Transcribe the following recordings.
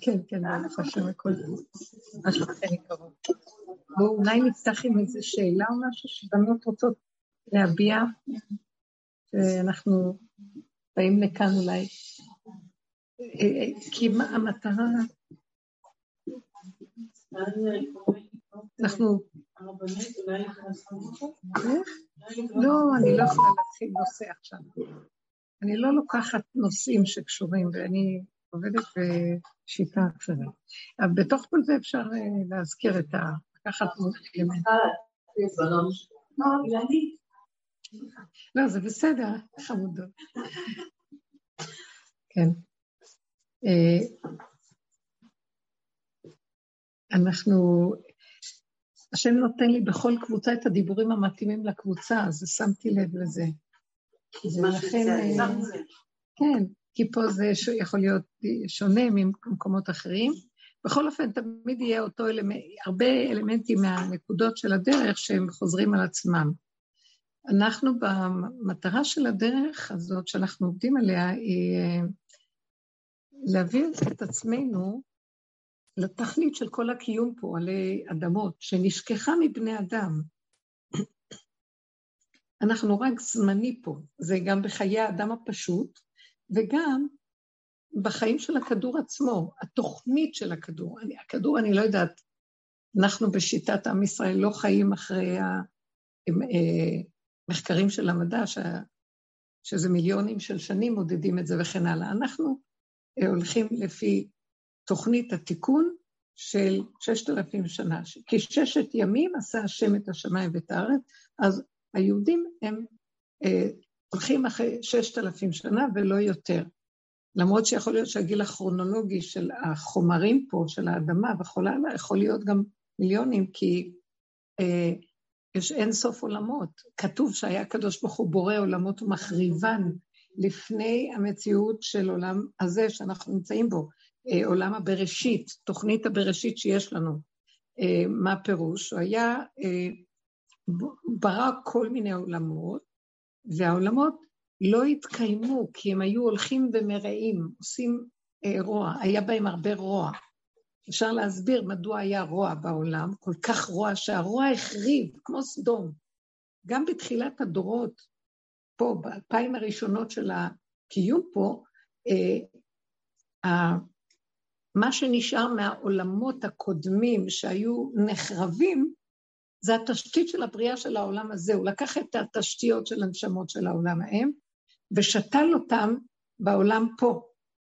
כן, כן, ברוך השם הכל מה שלכם יקרות. בואו אולי נפתח עם איזו שאלה או משהו שבנות רוצות להביע, ואנחנו באים לכאן אולי. כי מה המטרה... אנחנו... לא, אני לא יכולה להתחיל נושא עכשיו. אני לא לוקחת נושאים שקשורים, ואני עובדת בשיטה אחרת. אבל בתוך כל זה אפשר אה, להזכיר את ה... לקחת אלמנט. לא, זה בסדר, חמודות. כן. אה, אנחנו, השם נותן לי בכל קבוצה את הדיבורים המתאימים לקבוצה, אז שמתי לב לזה. ולכן, אה, כן, כי פה זה יכול להיות שונה ממקומות אחרים. בכל אופן, תמיד יהיה אותו אלמנט, הרבה אלמנטים מהנקודות של הדרך שהם חוזרים על עצמם. אנחנו במטרה של הדרך הזאת שאנחנו עובדים עליה, היא אה, להעביר את עצמנו לתכלית של כל הקיום פה עלי אדמות, שנשכחה מבני אדם. אנחנו רק זמני פה, זה גם בחיי האדם הפשוט, וגם בחיים של הכדור עצמו, התוכנית של הכדור. אני, הכדור, אני לא יודעת, אנחנו בשיטת עם ישראל לא חיים אחרי המחקרים אה, של המדע, ש, שזה מיליונים של שנים מודדים את זה וכן הלאה. אנחנו אה, הולכים לפי תוכנית התיקון של ששת אלפים שנה, כי ששת ימים עשה השם את השמיים ואת הארץ, אז היהודים הם אה, הולכים אחרי ששת אלפים שנה ולא יותר. למרות שיכול להיות שהגיל הכרונולוגי של החומרים פה, של האדמה וכל הלאה, יכול להיות גם מיליונים, כי אה, יש אין סוף עולמות. כתוב שהיה הקדוש ברוך הוא בורא עולמות ומחריבן לפני המציאות של עולם הזה שאנחנו נמצאים בו, אה, עולם הבראשית, תוכנית הבראשית שיש לנו. אה, מה הפירוש? הוא היה, אה, ברא כל מיני עולמות, והעולמות לא התקיימו כי הם היו הולכים ומרעים, עושים אה, רוע, היה בהם הרבה רוע. אפשר להסביר מדוע היה רוע בעולם, כל כך רוע, שהרוע החריב, כמו סדום. גם בתחילת הדורות, פה, באלפיים הראשונות של הקיום פה, אה, מה שנשאר מהעולמות הקודמים שהיו נחרבים, זה התשתית של הבריאה של העולם הזה. הוא לקח את התשתיות של הנשמות של העולם ההם, ושתל אותם בעולם פה.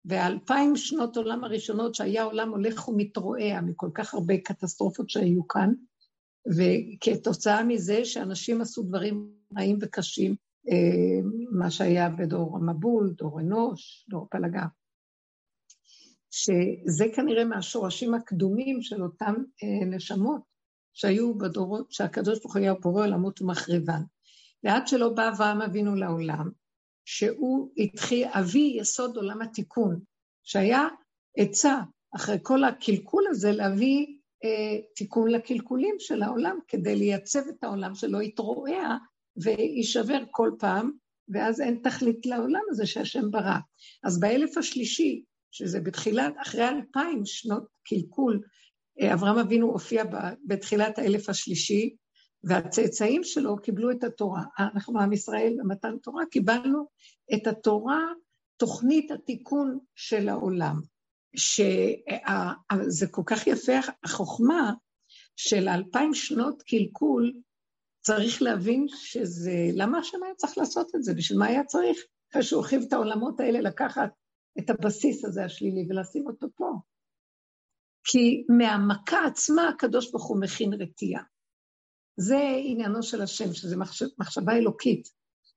והאלפיים שנות עולם הראשונות, שהיה עולם הולך ומתרועע מכל כך הרבה קטסטרופות שהיו כאן, וכתוצאה מזה שאנשים עשו דברים רעים וקשים, אה, מה שהיה בדור המבול, דור אנוש, דור פלגה. שזה כנראה מהשורשים הקדומים של אותם אה, נשמות שהיו בדורות, שהקדוש ברוך הוא היה בורא עולמות ומחריבן. ועד שלא בא אברהם אבינו לעולם, שהוא התחיל, אבי יסוד עולם התיקון, שהיה עצה אחרי כל הקלקול הזה להביא אה, תיקון לקלקולים של העולם, כדי לייצב את העולם שלא יתרועע ויישבר כל פעם, ואז אין תכלית לעולם הזה שהשם ברא. אז באלף השלישי, שזה בתחילת, אחרי אלפיים שנות קלקול, אברהם אבינו הופיע בתחילת האלף השלישי, והצאצאים שלו קיבלו את התורה. אנחנו, עם ישראל, במתן תורה, קיבלנו את התורה, תוכנית התיקון של העולם. שזה כל כך יפה, החוכמה של אלפיים שנות קלקול, צריך להבין שזה, למה השם היה צריך לעשות את זה? בשביל מה היה צריך? אחרי שהוא הרחיב את העולמות האלה, לקחת את הבסיס הזה השלילי ולשים אותו פה. כי מהמכה עצמה הקדוש ברוך הוא מכין רתיעה. זה עניינו של השם, שזה מחשב, מחשבה אלוקית.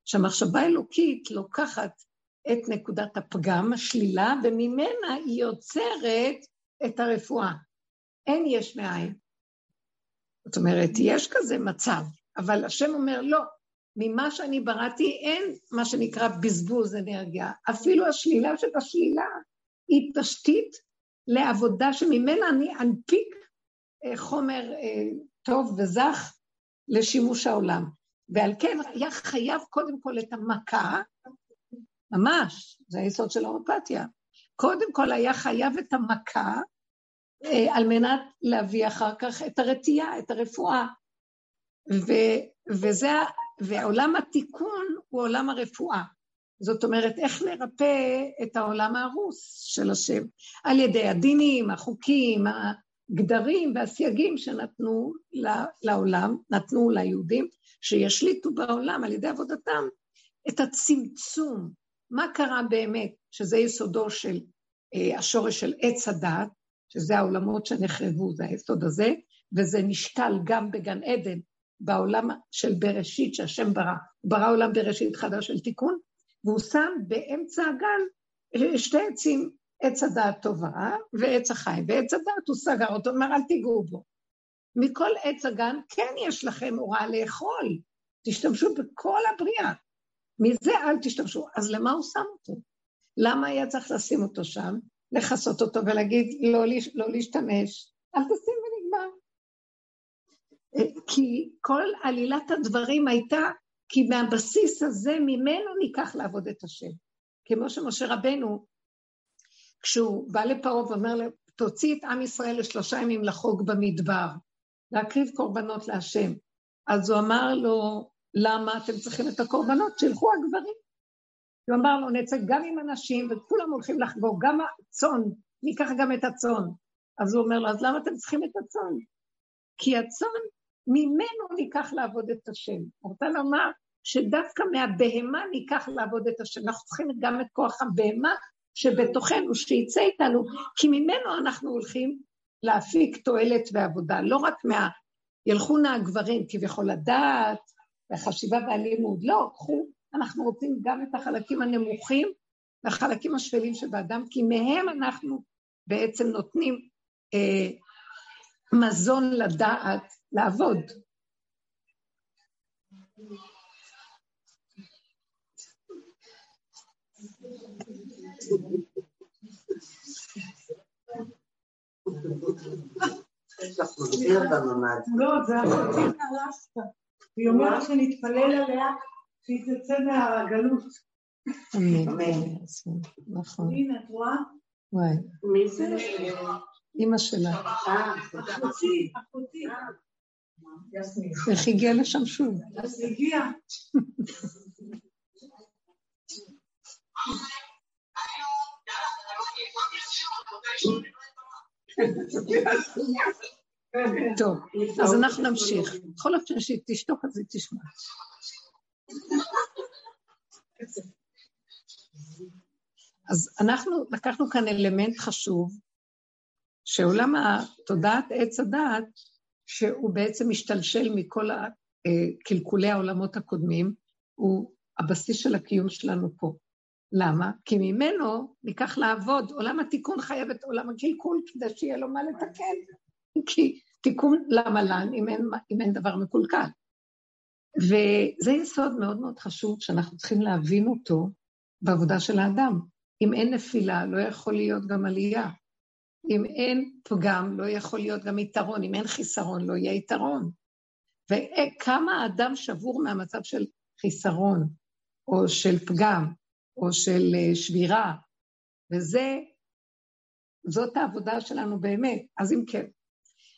שהמחשבה האלוקית לוקחת את נקודת הפגם, השלילה, וממנה היא יוצרת את הרפואה. אין יש מאין. זאת אומרת, יש כזה מצב, אבל השם אומר, לא, ממה שאני בראתי אין מה שנקרא בזבוז אנרגיה. אפילו השלילה של השלילה היא תשתית לעבודה שממנה אני אנפיק אה, חומר אה, טוב וזך לשימוש העולם. ועל כן היה חייב קודם כל את המכה, ממש, זה היסוד של ההומופתיה. קודם כל היה חייב את המכה אה, על מנת להביא אחר כך את הרתיעה, את הרפואה. ו, וזה, ועולם התיקון הוא עולם הרפואה. זאת אומרת, איך לרפא את העולם ההרוס של השם? על ידי הדינים, החוקים, הגדרים והסייגים שנתנו לעולם, נתנו ליהודים, שישליטו בעולם על ידי עבודתם את הצמצום. מה קרה באמת, שזה יסודו של אה, השורש של עץ הדת, שזה העולמות שנחרבו, זה היסוד הזה, וזה נשקל גם בגן עדן, בעולם של בראשית שהשם ברא. ברא עולם בראשית חדש של תיקון, והוא שם באמצע הגן אה, שתי עצים, עץ הדעת טוב ורע ועץ החיים, ועץ הדעת הוא סגר אותו, אומר אל תיגעו בו. מכל עץ הגן כן יש לכם הוראה לאכול, תשתמשו בכל הבריאה. מזה אל תשתמשו. אז למה הוא שם אותו? למה היה צריך לשים אותו שם? לכסות אותו ולהגיד לא, לא להשתמש, אל תשים ונגמר. אה, כי כל עלילת הדברים הייתה, כי מהבסיס הזה ממנו ניקח לעבוד את השם. כמו שמשה רבנו, כשהוא בא לפרעה ואומר לו, תוציא את עם ישראל לשלושה ימים לחוג במדבר, להקריב קורבנות להשם. אז הוא אמר לו, למה אתם צריכים את הקורבנות? שילכו הגברים. הוא אמר לו, נצא גם עם אנשים, וכולם הולכים לחגוג, גם הצאן, ניקח גם את הצאן. אז הוא אומר לו, אז למה אתם צריכים את הצאן? כי הצאן, ממנו ניקח לעבוד את השם. רוצה לומר שדווקא מהבהמה ניקח לעבוד את השם. אנחנו צריכים גם את כוח הבהמה שבתוכנו, שיצא איתנו, כי ממנו אנחנו הולכים להפיק תועלת ועבודה, לא רק מה... ילכו נא הגברים כביכול לדעת, והחשיבה והלימוד, לא, קחו אנחנו רוצים גם את החלקים הנמוכים והחלקים השפלים שבאדם, כי מהם אנחנו בעצם נותנים אה, מזון לדעת לעבוד. לא, זה אחותי מאלסקה. היא אומרת שנתפלל עליה שהיא תצא מהגלות. אמן. נכון. הנה, את רואה? וואי. מי זה? אימא שלה. אחותי, אחותי. איך הגיעה לשם שוב? אז הגיעה. טוב, אז אנחנו נמשיך. בכל אופן שהיא תשתוק אז היא תשמע. אז אנחנו לקחנו כאן אלמנט חשוב, שעולם התודעת עץ הדעת, שהוא בעצם משתלשל מכל קלקולי העולמות הקודמים, הוא הבסיס של הקיום שלנו פה. למה? כי ממנו ניקח לעבוד. עולם התיקון חייב את עולם הקלקול כדי שיהיה לו מה לתקן. כי תיקון למה לן אם אם אין דבר מקולקל. וזה יסוד מאוד מאוד חשוב שאנחנו צריכים להבין אותו בעבודה של האדם. אם אין נפילה, לא יכול להיות גם עלייה. אם אין פגם, לא יכול להיות גם יתרון. אם אין חיסרון, לא יהיה יתרון. וכמה האדם שבור מהמצב של חיסרון, או של פגם, או של אה, שבירה, וזה, זאת העבודה שלנו באמת. אז אם כן,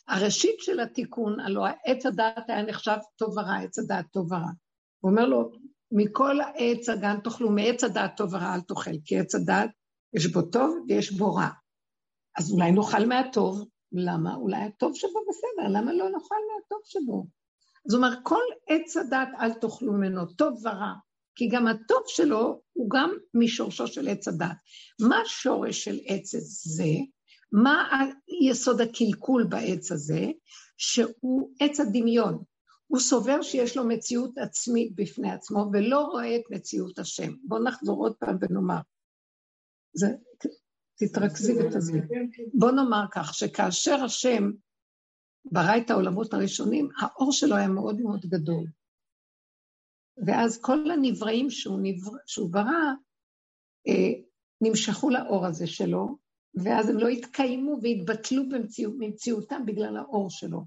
הראשית של התיקון, הלוא עץ הדעת היה נחשב טוב ורע, עץ הדעת טוב ורע. הוא אומר לו, מכל עץ הגן תאכלו, מעץ הדעת טוב ורע אל תאכל, כי עץ הדעת יש בו טוב ויש בו רע. אז אולי נאכל מהטוב, למה? אולי הטוב שבו בסדר, למה לא נאכל מהטוב שבו? אז הוא אומר, כל עץ הדעת אל תאכלו ממנו, טוב ורע, כי גם הטוב שלו הוא גם משורשו של עץ הדעת. מה שורש של עץ זה? מה יסוד הקלקול בעץ הזה? שהוא עץ הדמיון. הוא סובר שיש לו מציאות עצמית בפני עצמו ולא רואה את מציאות השם. בואו נחזור עוד פעם ונאמר. זה, תתרכזי ותזמי. בואו נאמר כך, שכאשר השם ברא את העולמות הראשונים, האור שלו היה מאוד מאוד גדול. ואז כל הנבראים שהוא, נבר... שהוא ברא, אה, נמשכו לאור הזה שלו, ואז הם לא התקיימו והתבטלו במציאות, במציאותם בגלל האור שלו.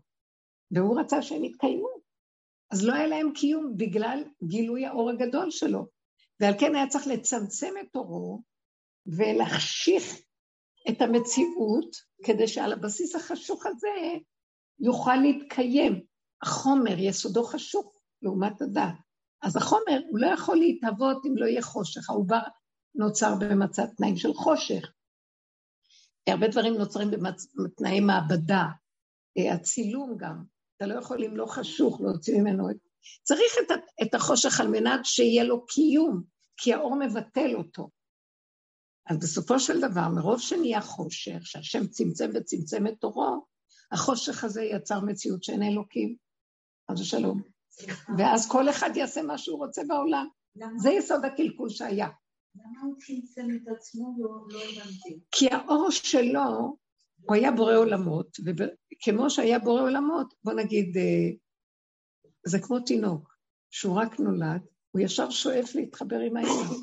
והוא רצה שהם יתקיימו. אז לא היה להם קיום בגלל גילוי האור הגדול שלו. ועל כן היה צריך לצמצם את אורו ולהחשיך את המציאות, כדי שעל הבסיס החשוך הזה יוכל להתקיים. החומר, יסודו חשוך לעומת הדת. אז החומר, הוא לא יכול להתהוות אם לא יהיה חושך. העובר נוצר במצב תנאים של חושך. הרבה דברים נוצרים בתנאי מעבדה. אה, הצילום גם, אתה לא יכול, אם לא חשוך, להוציא ממנו את... צריך את, את החושך על מנת שיהיה לו קיום, כי האור מבטל אותו. אז בסופו של דבר, מרוב שנהיה חושך, שהשם צמצם וצמצם את תורו, החושך הזה יצר מציאות שאין אלוקים. אז שלום. ואז כל אחד יעשה מה שהוא רוצה בעולם. זה יסוד הקלקול שהיה. למה הוא צמצם את עצמו? לא, לא הבנתי. כי האור שלו, הוא היה בורא עולמות, וכמו שהיה בורא עולמות, בוא נגיד, אה, זה כמו תינוק, שהוא רק נולד, הוא ישר שואף להתחבר עם האמא.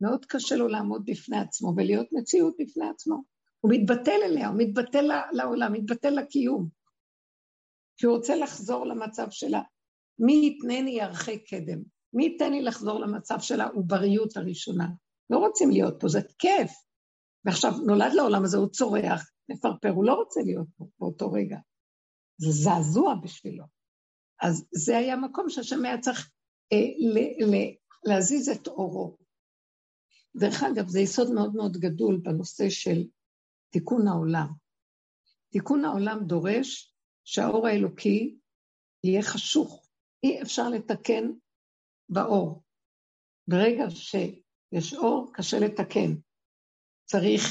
מאוד קשה לו לעמוד בפני עצמו ולהיות מציאות בפני עצמו. הוא מתבטל אליה, הוא מתבטל לעולם, מתבטל לקיום. כי הוא רוצה לחזור למצב שלה. מי יתנני ערכי קדם? מי ייתן לי לחזור למצב של העובריות הראשונה? לא רוצים להיות פה, זה כיף. ועכשיו נולד לעולם הזה, הוא צורח, מפרפר, הוא לא רוצה להיות פה באותו רגע. זה זעזוע בשבילו. אז זה היה מקום שהשם היה צריך אה, ל- ל- להזיז את אורו. דרך אגב, זה יסוד מאוד מאוד גדול בנושא של תיקון העולם. תיקון העולם דורש שהאור האלוקי יהיה חשוך. אי אפשר לתקן באור. ברגע שיש אור, קשה לתקן. צריך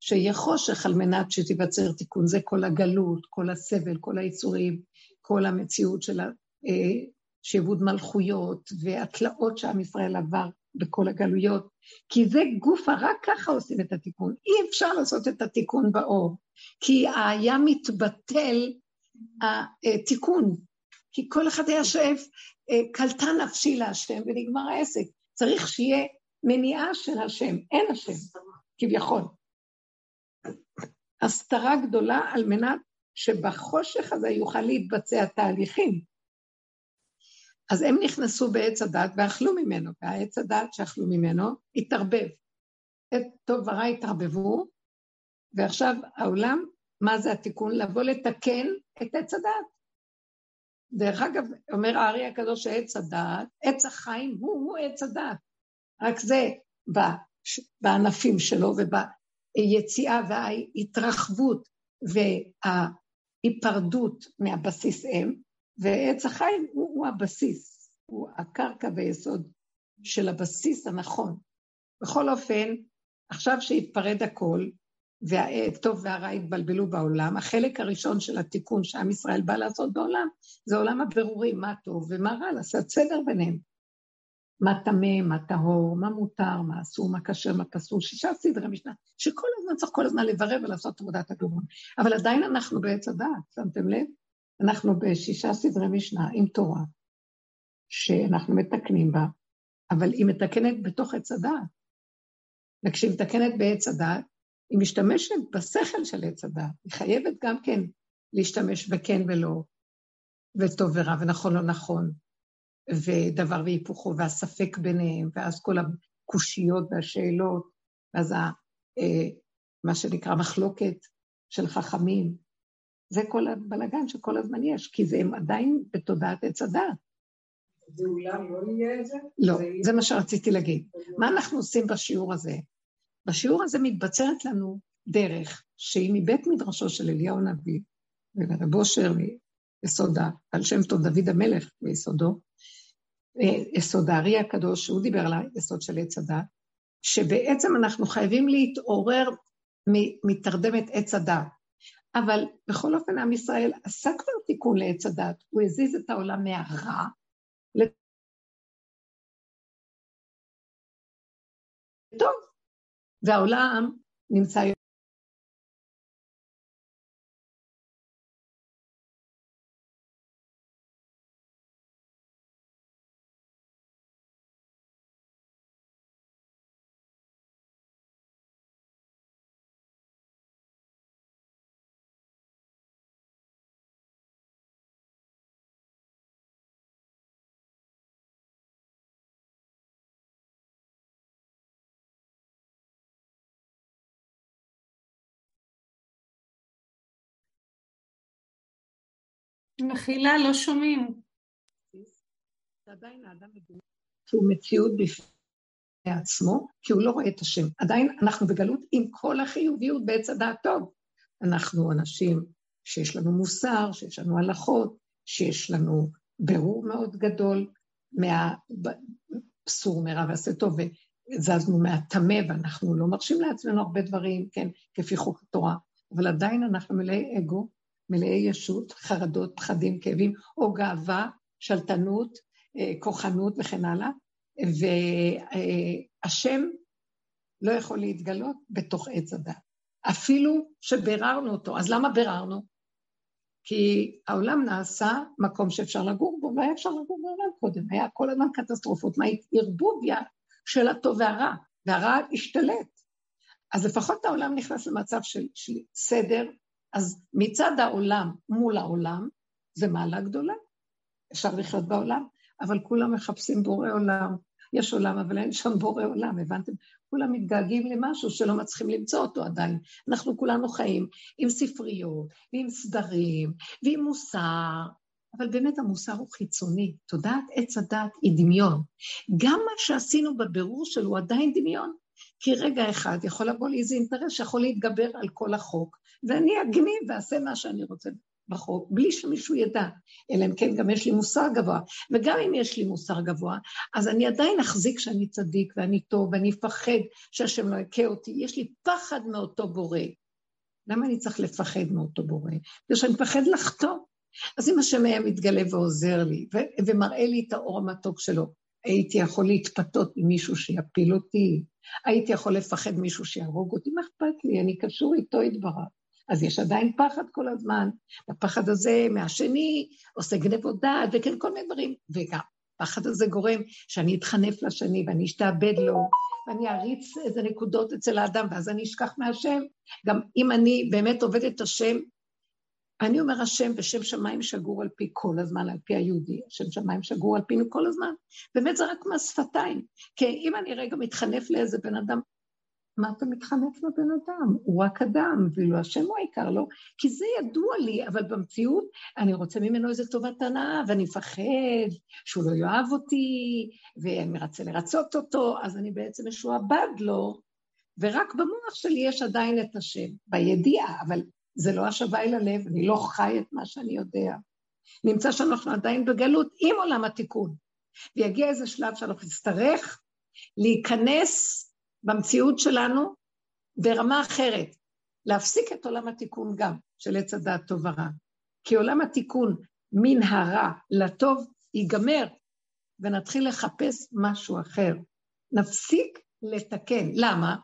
שיהיה חושך על מנת שתיווצר תיקון. זה כל הגלות, כל הסבל, כל היצורים, כל המציאות של אה, שעבוד מלכויות והתלאות שעם ישראל עבר בכל הגלויות, כי זה גופה, רק ככה עושים את התיקון. אי אפשר לעשות את התיקון באור, כי היה מתבטל התיקון, כי כל אחד היה שואף, אה, קלטה נפשי להשם ונגמר העסק. צריך שיהיה מניעה של השם, אין השם, כביכול. הסתרה גדולה על מנת שבחושך הזה יוכל להתבצע תהליכים. אז הם נכנסו בעץ הדת ואכלו ממנו, והעץ הדת שאכלו ממנו התערבב. את טוב ורע התערבבו, ועכשיו העולם, מה זה התיקון? לבוא לתקן את עץ הדת. דרך אגב, אומר הארי הקדוש שעץ הדת, עץ החיים הוא, הוא עץ הדת. רק זה בענפים שלו וביציאה וההתרחבות וההיפרדות מהבסיס אם, ועץ החיים הוא, הוא הבסיס, הוא הקרקע ויסוד של הבסיס הנכון. בכל אופן, עכשיו שהתפרד הכל, והטוב והרע התבלבלו בעולם, החלק הראשון של התיקון שעם ישראל בא לעשות בעולם, זה עולם הבירורים, מה טוב ומה רע, לעשות סדר ביניהם. מה טמא, מה טהור, מה מותר, מה אסור, מה כשר, מה פסול, שישה סדרי משנה, שכל הזמן צריך כל הזמן לברר ולעשות עבודת הבירורים. אבל עדיין אנחנו בעץ הדעת, שמתם לב? אנחנו בשישה סדרי משנה עם תורה, שאנחנו מתקנים בה, אבל היא מתקנת בתוך עץ הדעת. וכשהיא מתקנת בעץ הדעת, היא משתמשת בשכל של עץ הדעת. היא חייבת גם כן להשתמש בכן ולא, וטוב ורע, ונכון לא נכון, ודבר והיפוכו, והספק ביניהם, ואז כל הקושיות והשאלות, ואז ה, אה, מה שנקרא מחלוקת של חכמים, זה כל הבלגן שכל הזמן יש, כי זה הם עדיין בתודעת עץ הדעת. ואולי לא יהיה את זה? לא, זה, זה מה שרציתי להגיד. מה אנחנו עושים בשיעור הזה? בשיעור הזה מתבצרת לנו דרך שהיא מבית מדרשו של אליהו הנביא ורב אושר מיסודה, על שם טוב דוד המלך מיסודו, יסוד הארי הקדוש, שהוא דיבר על היסוד של עץ הדת, שבעצם אנחנו חייבים להתעורר מתרדמת עץ הדת. אבל בכל אופן עם ישראל עשה כבר תיקון לעץ הדת, הוא הזיז את העולם מהרע לטוב, והעולם נמצא מחילה, לא שומעים. עדיין האדם מבין שהוא מציאות בפני עצמו, כי הוא לא רואה את השם. עדיין אנחנו בגלות עם כל החיוביות בעץ הדעת טוב. אנחנו אנשים שיש לנו מוסר, שיש לנו הלכות, שיש לנו ברור מאוד גדול מהפסור מרע ועשה טוב, וזזנו מהטמא, ואנחנו לא מרשים לעצמנו הרבה דברים, כן, כפי חוק התורה, אבל עדיין אנחנו מלאי אגו, מלאי ישות, חרדות, פחדים, כאבים, או גאווה, שלטנות, אה, כוחנות וכן הלאה, והשם לא יכול להתגלות בתוך עץ הדת. אפילו שביררנו אותו. אז למה ביררנו? כי העולם נעשה מקום שאפשר לגור בו, והיה אפשר לגור בעולם קודם. היה כל הזמן קטסטרופות, מה ערבוביה של הטוב והרע, והרע השתלט. אז לפחות העולם נכנס למצב של, של סדר, אז מצד העולם מול העולם, זה מעלה גדולה. אפשר לחיות בעולם, אבל כולם מחפשים בורא עולם. יש עולם, אבל אין שם בורא עולם, הבנתם? כולם מתגעגעים למשהו שלא מצליחים למצוא אותו עדיין. אנחנו כולנו חיים עם ספריות, ועם סדרים, ועם מוסר, אבל באמת המוסר הוא חיצוני. תודעת עץ הדת היא דמיון. גם מה שעשינו בבירור שלו הוא עדיין דמיון. כי רגע אחד יכול לבוא לי איזה אינטרס שיכול להתגבר על כל החוק, ואני אגניב ואעשה מה שאני רוצה בחוק, בלי שמישהו ידע, אלא אם כן גם יש לי מוסר גבוה. וגם אם יש לי מוסר גבוה, אז אני עדיין אחזיק שאני צדיק ואני טוב, ואני אפחד שהשם לא יכה אותי. יש לי פחד מאותו בורא. למה אני צריך לפחד מאותו בורא? בגלל שאני מפחד לחטוא. אז אם השם היה מתגלה ועוזר לי, ו- ומראה לי את האור המתוק שלו, הייתי יכול להתפתות עם מישהו שיפיל אותי, הייתי יכול לפחד מישהו שיהרוג אותי, מה אכפת לי? אני קשור איתו יתברך. אז יש עדיין פחד כל הזמן. הפחד הזה מהשני עושה גנבות דעת וכן כל מיני דברים. וגם, הפחד הזה גורם שאני אתחנף לשני ואני אשתעבד לו, ואני אריץ איזה נקודות אצל האדם, ואז אני אשכח מהשם. גם אם אני באמת עובדת השם, אני אומר השם בשם שמיים שגור על פי כל הזמן, על פי היהודי, השם שמיים שגור על פינו כל הזמן. באמת זה רק מהשפתיים. כי אם אני רגע מתחנף לאיזה בן אדם, מה אתה מתחנף לבן אדם? הוא רק אדם, ואילו השם הוא העיקר, לא? כי זה ידוע לי, אבל במציאות אני רוצה ממנו איזה טובת הנאה, ואני מפחד שהוא לא יאהב אותי, ואני רוצה לרצות אותו, אז אני בעצם משועבד לו, ורק במוח שלי יש עדיין את השם, בידיעה, אבל זה לא השווה אל הלב, אני לא חי את מה שאני יודע. נמצא שאנחנו עדיין בגלות עם עולם התיקון, ויגיע איזה שלב שאנחנו נצטרך להיכנס במציאות שלנו ברמה אחרת, להפסיק את עולם התיקון גם, של עץ הדעת טוב ורע. כי עולם התיקון מן הרע לטוב ייגמר, ונתחיל לחפש משהו אחר. נפסיק לתקן. למה?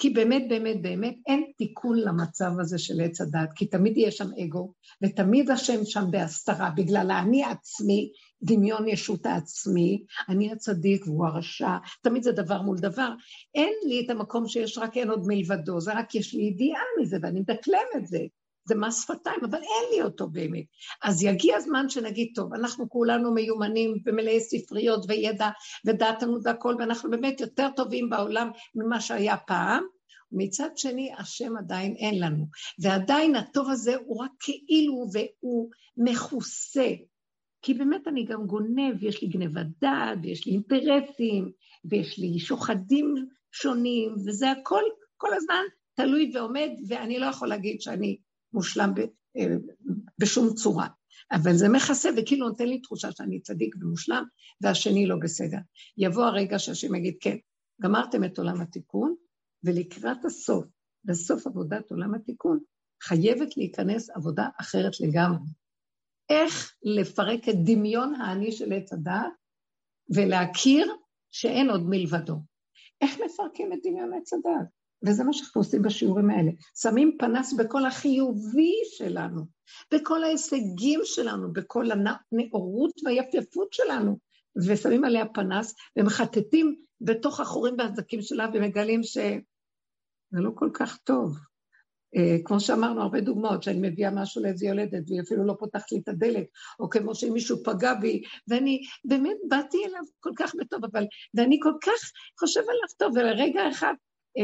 כי באמת, באמת, באמת אין תיקון למצב הזה של עץ הדת, כי תמיד יהיה שם אגו, ותמיד השם שם בהסתרה, בגלל האני עצמי, דמיון ישות העצמי, אני הצדיק והוא הרשע, תמיד זה דבר מול דבר. אין לי את המקום שיש רק אין עוד מלבדו, זה רק יש לי ידיעה מזה ואני מדקלם את זה. זה מס שפתיים, אבל אין לי אותו באמת. אז יגיע הזמן שנגיד, טוב, אנחנו כולנו מיומנים ומלאי ספריות וידע ודעת והכל, ואנחנו באמת יותר טובים בעולם ממה שהיה פעם, מצד שני, השם עדיין אין לנו. ועדיין הטוב הזה הוא רק כאילו והוא מכוסה. כי באמת אני גם גונב, יש לי גנבת דעת, ויש לי אינטרסים, ויש לי שוחדים שונים, וזה הכל כל הזמן תלוי ועומד, ואני לא יכול להגיד שאני מושלם ב, אה, בשום צורה. אבל זה מכסה וכאילו נותן לי תחושה שאני צדיק ומושלם, והשני לא בסדר. יבוא הרגע שהשם יגיד, כן, גמרתם את עולם התיקון, ולקראת הסוף, בסוף עבודת עולם התיקון, חייבת להיכנס עבודה אחרת לגמרי. איך לפרק את דמיון האני של עץ הדעת ולהכיר שאין עוד מלבדו. איך מפרקים את דמיון עץ הדעת? וזה מה שאנחנו עושים בשיעורים האלה. שמים פנס בכל החיובי שלנו, בכל ההישגים שלנו, בכל הנאורות והיפייפות שלנו, ושמים עליה פנס ומחטטים בתוך החורים והזקים שלה ומגלים שזה לא כל כך טוב. אה, כמו שאמרנו, הרבה דוגמאות, שאני מביאה משהו לאיזה יולדת והיא אפילו לא פותחת לי את הדלת, או כמו שמישהו פגע בי, ואני באמת באתי אליו כל כך בטוב, אבל, ואני כל כך חושב עליו טוב, ולרגע אחד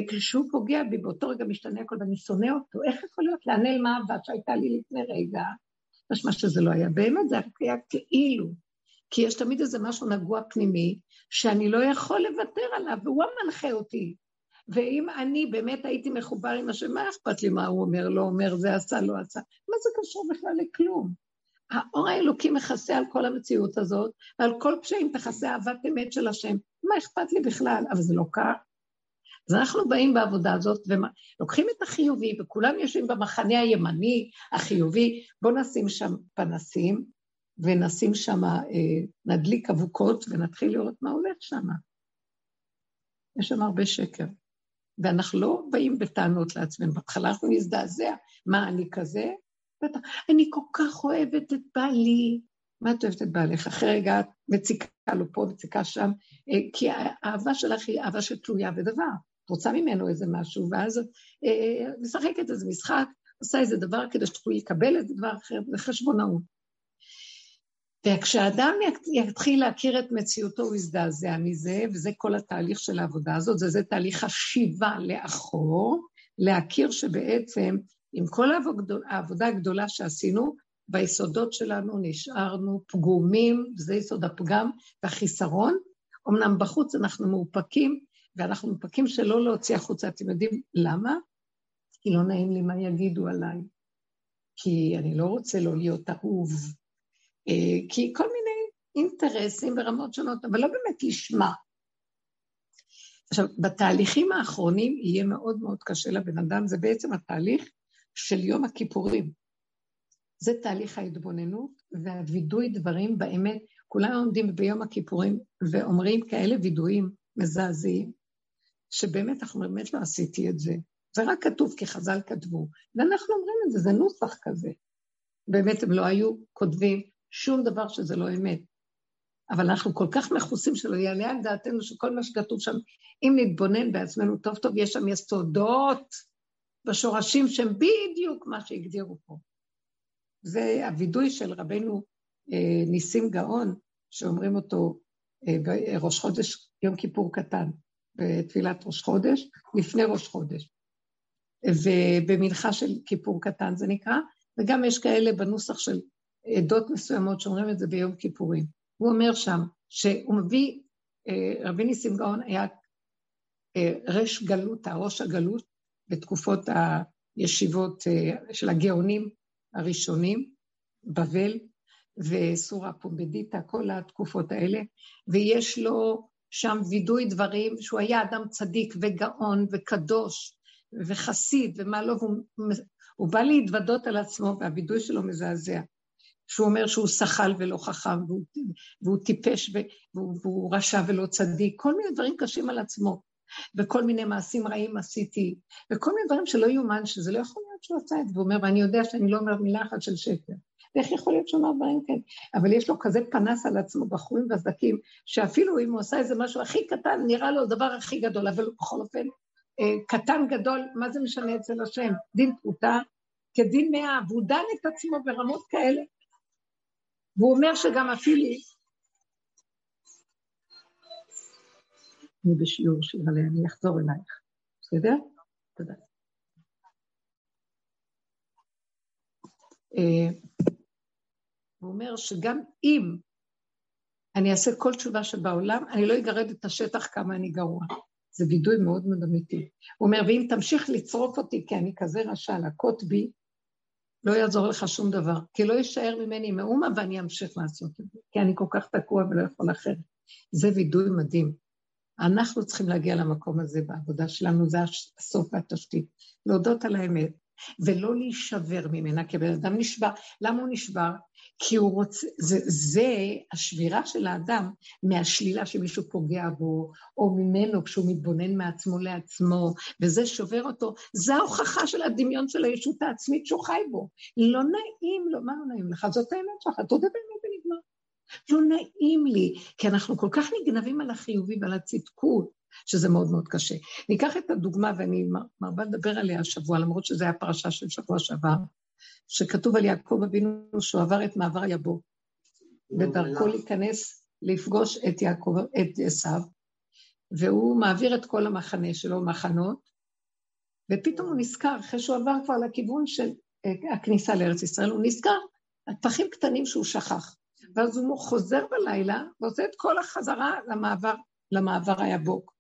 כשהוא פוגע בי, באותו רגע משתנה הכל ואני שונא אותו, איך יכול להיות לענל מה שהייתה לי לפני רגע, משמע שזה לא היה באמת, זה היה כאילו. כי יש תמיד איזה משהו נגוע פנימי, שאני לא יכול לוותר עליו, והוא המנחה אותי. ואם אני באמת הייתי מחובר עם השם, מה אכפת לי מה הוא אומר, לא אומר, זה עשה, לא עשה? מה זה קשור בכלל לכלום? האור האלוקי מכסה על כל המציאות הזאת, ועל כל פשעים תכסה אהבת אמת של השם. מה אכפת לי בכלל? אבל זה לא כך. אז אנחנו באים בעבודה הזאת ולוקחים את החיובי, וכולם יושבים במחנה הימני, החיובי, בואו נשים שם פנסים, ונשים שם, אה, נדליק אבוקות ונתחיל לראות מה הולך שם. יש שם הרבה שקר. ואנחנו לא באים בטענות לעצמנו, בהתחלה אנחנו נזדעזע, מה אני כזה? בטח, אני כל כך אוהבת את בעלי. מה את אוהבת את בעלך? אחרי רגע את מציקה לו פה, מציקה שם, אה, כי האהבה שלך היא אהבה שתלויה בדבר. את רוצה ממנו איזה משהו, ואז את אה, משחקת איזה משחק, עושה איזה דבר כדי שתוכלי לקבל איזה דבר אחר, זה חשבונאות. וכשאדם יתחיל להכיר את מציאותו, הוא יזדעזע מזה, וזה כל התהליך של העבודה הזאת, זה, זה תהליך השיבה לאחור, להכיר שבעצם עם כל העבודה הגדולה שעשינו, ביסודות שלנו נשארנו פגומים, וזה יסוד הפגם והחיסרון. אמנם בחוץ אנחנו מאופקים, ואנחנו מאופקים שלא להוציא החוצה. אתם יודעים למה? כי לא נעים לי מה יגידו עליי. כי אני לא רוצה לא להיות אהוב. אה, כי כל מיני אינטרסים ברמות שונות, אבל לא באמת לשמה. עכשיו, בתהליכים האחרונים יהיה מאוד מאוד קשה לבן אדם, זה בעצם התהליך של יום הכיפורים. זה תהליך ההתבוננות והווידוי דברים באמת. כולם עומדים ביום הכיפורים ואומרים כאלה וידויים מזעזעים, שבאמת אנחנו באמת לא עשיתי את זה. זה רק כתוב כי חז"ל כתבו, ואנחנו אומרים את זה, זה נוסח כזה. באמת הם לא היו כותבים שום דבר שזה לא אמת. אבל אנחנו כל כך מכוסים שלא יעלה על דעתנו שכל מה שכתוב שם, אם נתבונן בעצמנו טוב טוב, יש שם יסודות בשורשים שהם בדיוק מה שהגדירו פה. זה הווידוי של רבנו אה, ניסים גאון, שאומרים אותו אה, בראש חודש, יום כיפור קטן, בתפילת ראש חודש, לפני ראש חודש. ובמנחה של כיפור קטן זה נקרא, וגם יש כאלה בנוסח של עדות מסוימות שאומרים את זה ביום כיפורים. הוא אומר שם שהוא מביא, אה, רבי ניסים גאון היה רש גלות, הראש הגלות, בתקופות הישיבות אה, של הגאונים הראשונים, בבל וסורה פומבדיטה, כל התקופות האלה, ויש לו שם וידוי דברים שהוא היה אדם צדיק וגאון וקדוש וחסיד ומה לא, והוא בא להתוודות על עצמו והווידוי שלו מזעזע. שהוא אומר שהוא שחל ולא חכם, והוא, והוא טיפש והוא, והוא רשע ולא צדיק, כל מיני דברים קשים על עצמו. וכל מיני מעשים רעים עשיתי, וכל מיני דברים שלא יאומן, שזה לא יכול להיות שהוא עשה את זה, והוא אומר, ואני יודע שאני לא אומר מילה אחת של שקר. ואיך יכול להיות שהוא אומר דברים כאלה? אבל יש לו כזה פנס על עצמו, בחורים וזקים, שאפילו אם הוא עשה איזה משהו הכי קטן, נראה לו הדבר הכי גדול, אבל בכל אופן, אה, קטן גדול, מה זה משנה אצל השם? דין פרוטה כדין מאה, והוא דן את עצמו ברמות כאלה. והוא אומר שגם אפילו אני בשיעור שיר עליה, אני אחזור אלייך. בסדר? תודה. הוא אומר שגם אם אני אעשה כל תשובה שבעולם, אני לא אגרד את השטח כמה אני גרוע. זה וידוי מאוד מאוד אמיתי. הוא אומר, ואם תמשיך לצרוף אותי כי אני כזה רשע, להכות בי, לא יעזור לך שום דבר, כי לא יישאר ממני מאומה ואני אמשיך לעשות את זה, כי אני כל כך תקוע ולא יכול אחרת. זה וידוי מדהים. אנחנו צריכים להגיע למקום הזה בעבודה שלנו, זה הסוף והתשתית. להודות על האמת, ולא להישבר ממנה, כי בן אדם נשבר. למה הוא נשבר? כי הוא רוצה, זה, זה השבירה של האדם מהשלילה שמישהו פוגע בו, או ממנו כשהוא מתבונן מעצמו לעצמו, וזה שובר אותו. זה ההוכחה של הדמיון של הישות העצמית שהוא חי בו. לא נעים לו, מה לא נעים לך? זאת האמת שלך, תודה באמת ונגמר. לא נעים לי, כי אנחנו כל כך נגנבים על החיובי ועל הצדקות, שזה מאוד מאוד קשה. ניקח את הדוגמה, ואני מרבה לדבר עליה השבוע, למרות שזו הייתה פרשה של שבוע שעבר, שכתוב על יעקב אבינו שהוא עבר את מעבר יבוא, בדרכו להיכנס, לפגוש את יעקב, את עשיו, והוא מעביר את כל המחנה שלו, מחנות, ופתאום הוא נזכר, אחרי שהוא עבר כבר לכיוון של אה, הכניסה לארץ ישראל, הוא נזכר פחים קטנים שהוא שכח. ואז הוא חוזר בלילה ועושה את כל החזרה למעבר, למעבר היבוק.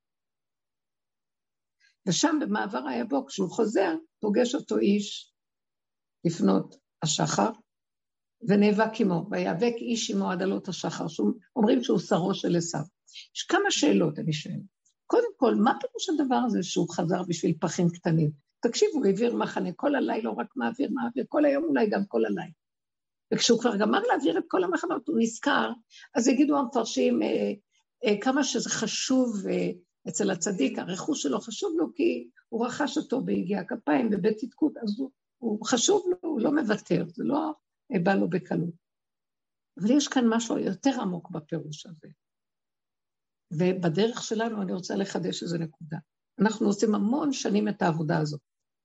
ושם במעבר היבוק, כשהוא חוזר, פוגש אותו איש לפנות השחר, ונאבק עמו, ויאבק איש עמו עד עלות השחר, שאומרים שהוא שרו של עשיו. יש כמה שאלות, אני שואלת. קודם כל, מה פירוש הדבר הזה שהוא חזר בשביל פחים קטנים? תקשיבו, הוא העביר מחנה כל הלילה, לא רק מעביר, מעביר, כל היום אולי גם כל הלילה. וכשהוא כבר גמר להעביר את כל המחנות, הוא נזכר, אז יגידו המפרשים אה, אה, כמה שזה חשוב אה, אצל הצדיק, הרכוש שלו חשוב לו כי הוא רכש אותו ביגיע הכפיים, בבית צדקות, אז הוא, הוא חשוב לו, הוא לא מוותר, זה לא אה, בא לו בקלות. אבל יש כאן משהו יותר עמוק בפירוש הזה. ובדרך שלנו אני רוצה לחדש איזו נקודה. אנחנו עושים המון שנים את העבודה הזאת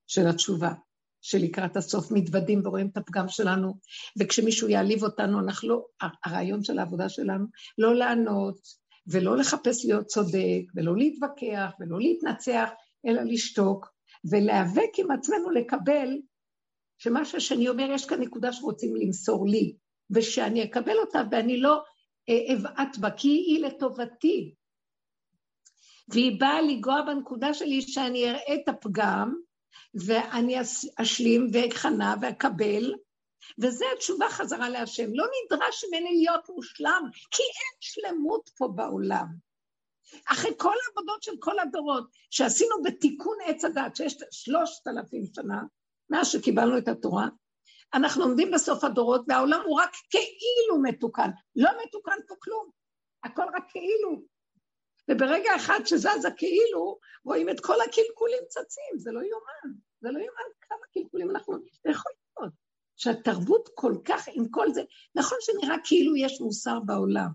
של התשובה, שלקראת הסוף מתוודים ורואים את הפגם שלנו, וכשמישהו יעליב אותנו, אנחנו לא, הרעיון של העבודה שלנו, לא לענות, ולא לחפש להיות צודק, ולא להתווכח, ולא להתנצח, אלא לשתוק, ולהיאבק עם עצמנו לקבל שמה שהשני אומר, יש כאן נקודה שרוצים למסור לי, ושאני אקבל אותה ואני לא אה, אבעט בה, כי היא לטובתי. והיא באה לגוע בנקודה שלי שאני אראה את הפגם, ואני אשלים ואכנע ואקבל, וזה התשובה חזרה להשם. לא נדרש ממני להיות מושלם, כי אין שלמות פה בעולם. אחרי כל העבודות של כל הדורות שעשינו בתיקון עץ הדת, שיש שלושת אלפים שנה, מאז שקיבלנו את התורה, אנחנו עומדים בסוף הדורות והעולם הוא רק כאילו מתוקן, לא מתוקן פה כלום, הכל רק כאילו. וברגע אחד שזז הכאילו, רואים את כל הקלקולים צצים, זה לא יאומן, זה לא יאומן כמה קלקולים אנחנו, זה יכול להיות. שהתרבות כל כך, עם כל זה, נכון שנראה כאילו יש מוסר בעולם,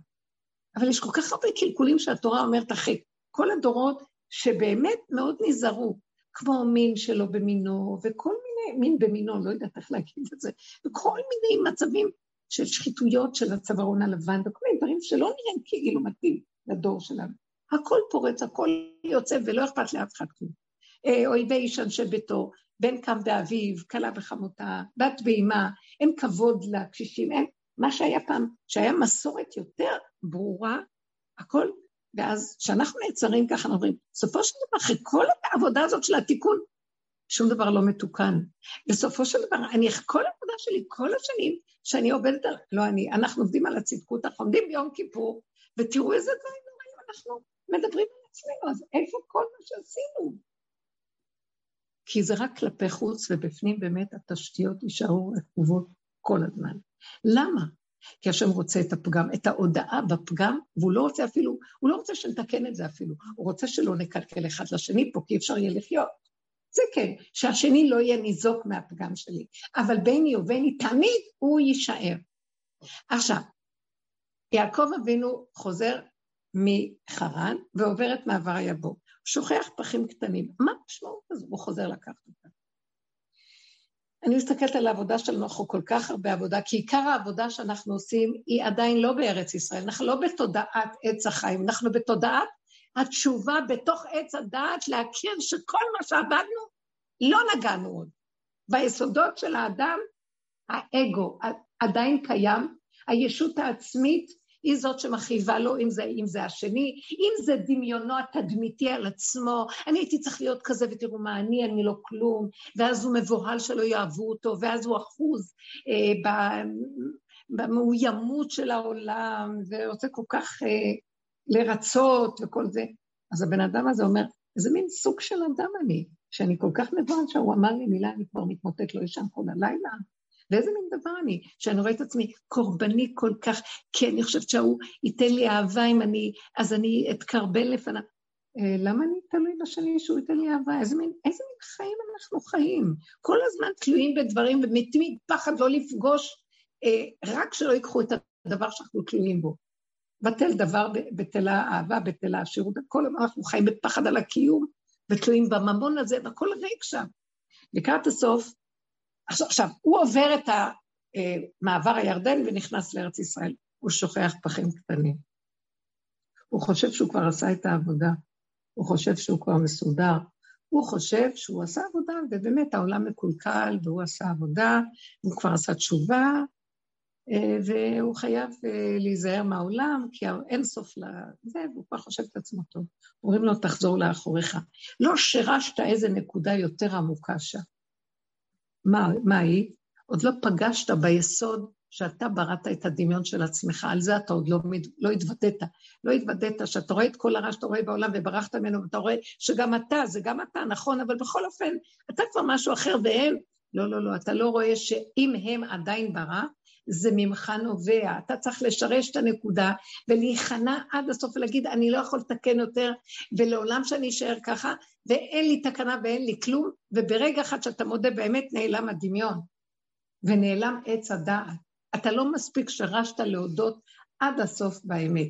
אבל יש כל כך הרבה קלקולים שהתורה אומרת אחרי כל הדורות שבאמת מאוד נזהרו, כמו מין שלא במינו, וכל מיני, מין במינו, לא יודעת איך להגיד את זה, וכל מיני מצבים של שחיתויות של הצווארון הלבן, וכל מיני דברים שלא נראים כאילו מתאים לדור שלנו. הכל פורץ, הכל יוצא, ולא אכפת לאף אחד כלום. אה, אויבי איש אנשי ביתו, בן קם באביו, כלה בחמותה, בת באימה, אין כבוד לקשישים, אין, מה שהיה פעם, שהיה מסורת יותר ברורה, הכל, ואז כשאנחנו נעצרים ככה, אנחנו אומרים, בסופו של דבר, אחרי כל העבודה הזאת של התיקון, שום דבר לא מתוקן. בסופו של דבר, אני, כל העבודה שלי, כל השנים שאני עובדת על, לא אני, אנחנו עובדים על הצדקות, אנחנו עומדים ביום כיפור, ותראו איזה דברים נוראים אנחנו מדברים על עצמנו, אז איפה כל מה שעשינו? כי זה רק כלפי חוץ, ובפנים באמת התשתיות יישארו רקובות כל הזמן. למה? כי השם רוצה את הפגם, את ההודעה בפגם, והוא לא רוצה אפילו, הוא לא רוצה שנתקן את זה אפילו, הוא רוצה שלא נקלקל אחד לשני פה, כי אפשר יהיה לחיות. זה כן, שהשני לא יהיה ניזוק מהפגם שלי, אבל ביני וביני תמיד הוא יישאר. עכשיו, יעקב אבינו חוזר מחרן ועובר את מעבר היבוק. שוכח פחים קטנים. מה המשמעות הזו? הוא חוזר לקחת אותה. אני מסתכלת על העבודה שלנו, אנחנו כל כך הרבה עבודה, כי עיקר העבודה שאנחנו עושים היא עדיין לא בארץ ישראל, אנחנו לא בתודעת עץ החיים, אנחנו בתודעת התשובה בתוך עץ הדעת להכיר שכל מה שעבדנו, לא נגענו עוד. ביסודות של האדם, האגו עדיין קיים, הישות העצמית היא זאת שמכאיבה לו, אם זה, אם זה השני, אם זה דמיונו התדמיתי על עצמו, אני הייתי צריך להיות כזה ותראו מה אני, אני לא כלום, ואז הוא מבוהל שלא יאהבו אותו, ואז הוא אחוז אה, במאוימות של העולם, ורוצה כל כך אה, לרצות וכל זה. אז הבן אדם הזה אומר, איזה מין סוג של אדם אני, שאני כל כך מבוהל שהוא אמר לי מילה, אני כבר מתמוטט, לא ישן כל הלילה. ואיזה מין דבר אני, שאני רואה את עצמי קורבני כל כך, כי אני חושבת שההוא ייתן לי אהבה אם אני, אז אני אתקרבל לפניו. אה, למה אני תלוי בשני שהוא ייתן לי אהבה? איזה מין, איזה מין חיים אנחנו חיים? כל הזמן תלויים בדברים ומתים מפחד לא לפגוש, אה, רק שלא ייקחו את הדבר שאנחנו תלויים בו. בטל דבר, בטלה אהבה, בטלה השירות, כל הזמן אנחנו חיים בפחד על הקיום, ותלויים בממון הזה, והכל ריק שם. לקראת הסוף, עכשיו, עכשיו, הוא עובר את מעבר הירדן ונכנס לארץ ישראל. הוא שוכח פחים קטנים. הוא חושב שהוא כבר עשה את העבודה, הוא חושב שהוא כבר מסודר, הוא חושב שהוא עשה עבודה, ובאמת העולם מקולקל, והוא עשה עבודה, הוא כבר עשה תשובה, אה, והוא חייב אה, להיזהר מהעולם, כי אין סוף לזה, והוא כבר חושב את עצמו טוב. אומרים לו, תחזור לאחוריך. לא שירשת איזה נקודה יותר עמוקה שם. מה, מה היא? עוד לא פגשת ביסוד שאתה בראת את הדמיון של עצמך, על זה אתה עוד לא, לא התוודית. לא התוודית שאתה רואה את כל הרע שאתה רואה בעולם וברחת ממנו, ואתה רואה שגם אתה, זה גם אתה, נכון, אבל בכל אופן, אתה כבר משהו אחר והם, לא, לא, לא, אתה לא רואה שאם הם עדיין ברע, זה ממך נובע. אתה צריך לשרש את הנקודה ולהיכנע עד הסוף ולהגיד, אני לא יכול לתקן יותר, ולעולם שאני אשאר ככה, ואין לי תקנה ואין לי כלום, וברגע אחד שאתה מודה, באמת נעלם הדמיון, ונעלם עץ הדעת. אתה לא מספיק שרשת להודות עד הסוף באמת.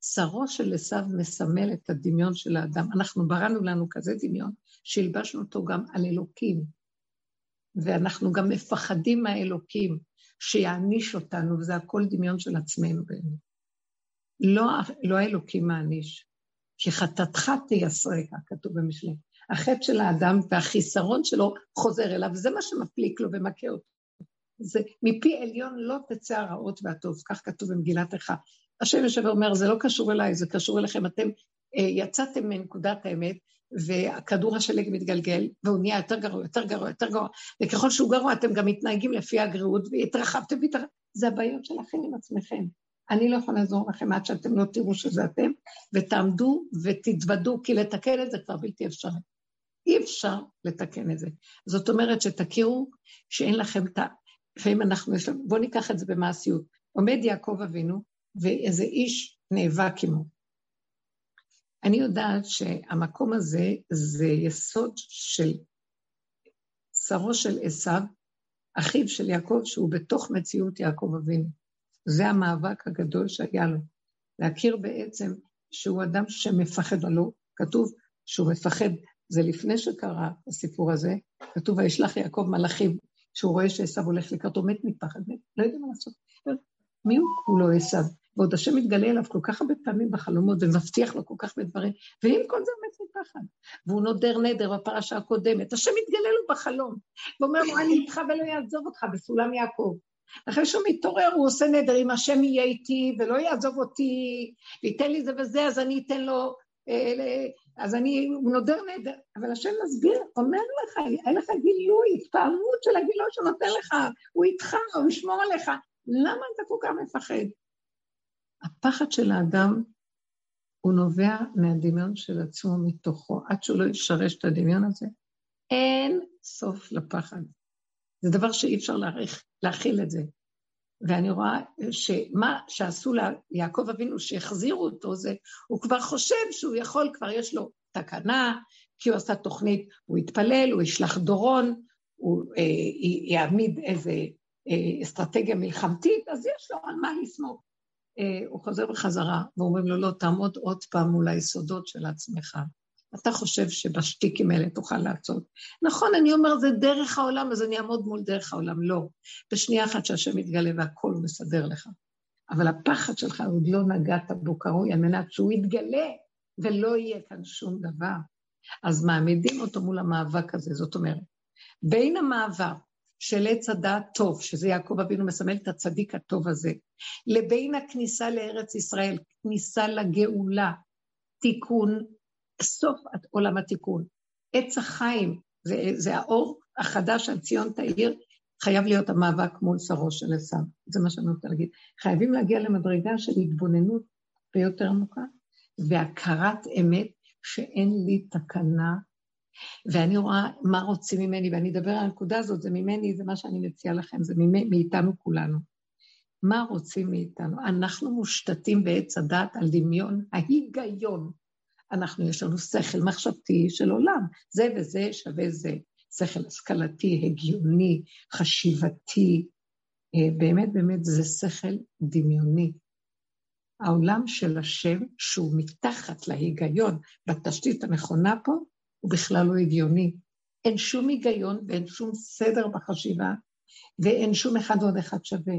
שרו של עשיו מסמל את הדמיון של האדם. אנחנו בראנו לנו כזה דמיון, שהלבשנו אותו גם על אלוקים. ואנחנו גם מפחדים מהאלוקים. שיעניש אותנו, וזה הכל דמיון של עצמנו באמת. לא, לא האלוקים מעניש, כי חטאתך תייסרק, כתוב במשלי. החטא של האדם והחיסרון שלו חוזר אליו, וזה מה שמפליק לו ומכה אותו. זה מפי עליון לא תצא הרעות והטוב, כך כתוב במגילת איכה. השם יושב ואומר, זה לא קשור אליי, זה קשור אליכם. אתם אה, יצאתם מנקודת האמת, וכדור השלג מתגלגל, והוא נהיה יותר גרוע, יותר גרוע, יותר גרוע, וככל שהוא גרוע אתם גם מתנהגים לפי הגריעות, והתרחבתם והתרחבתם, זה הבעיות שלכם עם עצמכם. אני לא יכולה לעזור לכם עד שאתם לא תראו שזה אתם, ותעמדו ותתוודו, כי לתקן את זה כבר בלתי אפשרי. אי אפשר לתקן את זה. זאת אומרת שתכירו שאין לכם את ה... לפעמים אנחנו, יש לנו, בואו ניקח את זה במעשיות. עומד יעקב אבינו, ואיזה איש נאבק עמו. אני יודעת שהמקום הזה זה יסוד של שרו של עשיו, אחיו של יעקב, שהוא בתוך מציאות יעקב אבינו. זה המאבק הגדול שהיה לו. להכיר בעצם שהוא אדם שמפחד, הלא כתוב שהוא מפחד, זה לפני שקרה הסיפור הזה, כתוב וישלח יעקב מלאכים, שהוא רואה שעשו הולך לקראתו, מת מפחד, מת, לא יודע מה לעשות. מי הוא כולו עשו? ועוד השם מתגלה אליו כל כך הרבה פעמים בחלומות ומבטיח לו כל כך הרבה דברים, ועם כל זה מת מפחד. והוא נודר נדר בפרשה הקודמת, השם מתגלה לו בחלום, ואומר לו, אני איתך ולא יעזוב אותך בסולם יעקב. אחרי שהוא מתעורר, הוא עושה נדר, אם השם יהיה איתי ולא יעזוב אותי, וייתן לי זה וזה, אז אני אתן לו, אה, אז אני, נודר נדר. אבל השם מסביר, אומר לך, אין לך גילוי, התפעמות של הגילוי שהוא נותן לך, הוא איתך, הוא ישמור עליך. למה אתה כל כך מפחד? הפחד של האדם הוא נובע מהדמיון של עצמו מתוכו. עד שהוא לא ישרש את הדמיון הזה, אין סוף לפחד. זה דבר שאי אפשר להעריך, להכיל את זה. ואני רואה שמה שעשו ליעקב אבינו, שהחזירו אותו, זה, הוא כבר חושב שהוא יכול, כבר יש לו תקנה, כי הוא עשה תוכנית, הוא יתפלל, הוא ישלח דורון, הוא אה, יעמיד איזה אה, אסטרטגיה מלחמתית, אז יש לו על מה לסמוך. אה, הוא חוזר בחזרה, ואומרים לו, לא, תעמוד עוד פעם מול היסודות של עצמך. אתה חושב שבשטיקים האלה תוכל לעצות. נכון, אני אומר, זה דרך העולם, אז אני אעמוד מול דרך העולם. לא. בשנייה אחת שהשם יתגלה והכול מסדר לך. אבל הפחד שלך עוד לא נגעת בו כראוי, על מנת שהוא יתגלה ולא יהיה כאן שום דבר. אז מעמידים אותו מול המאבק הזה. זאת אומרת, בין המעבר של עץ הדעת טוב, שזה יעקב אבינו מסמל את הצדיק הטוב הזה, לבין הכניסה לארץ ישראל, כניסה לגאולה, תיקון, סוף עולם התיקון. עץ החיים, זה, זה האור החדש על ציון תאיר, חייב להיות המאבק מול שרו של עשיו. זה מה שאני רוצה להגיד. חייבים להגיע למדרגה של התבוננות ביותר עמוקה, והכרת אמת שאין לי תקנה ואני רואה מה רוצים ממני, ואני אדבר על הנקודה הזאת, זה ממני, זה מה שאני מציעה לכם, זה מאיתנו כולנו. מה רוצים מאיתנו? אנחנו מושתתים בעץ הדת על דמיון ההיגיון. אנחנו, יש לנו שכל מחשבתי של עולם, זה וזה שווה זה. שכל השכלתי, הגיוני, חשיבתי, אה, באמת באמת זה שכל דמיוני. העולם של השם, שהוא מתחת להיגיון, בתשתית הנכונה פה, הוא בכלל לא הגיוני. אין שום היגיון ואין שום סדר בחשיבה, ואין שום אחד ועוד אחד שווה.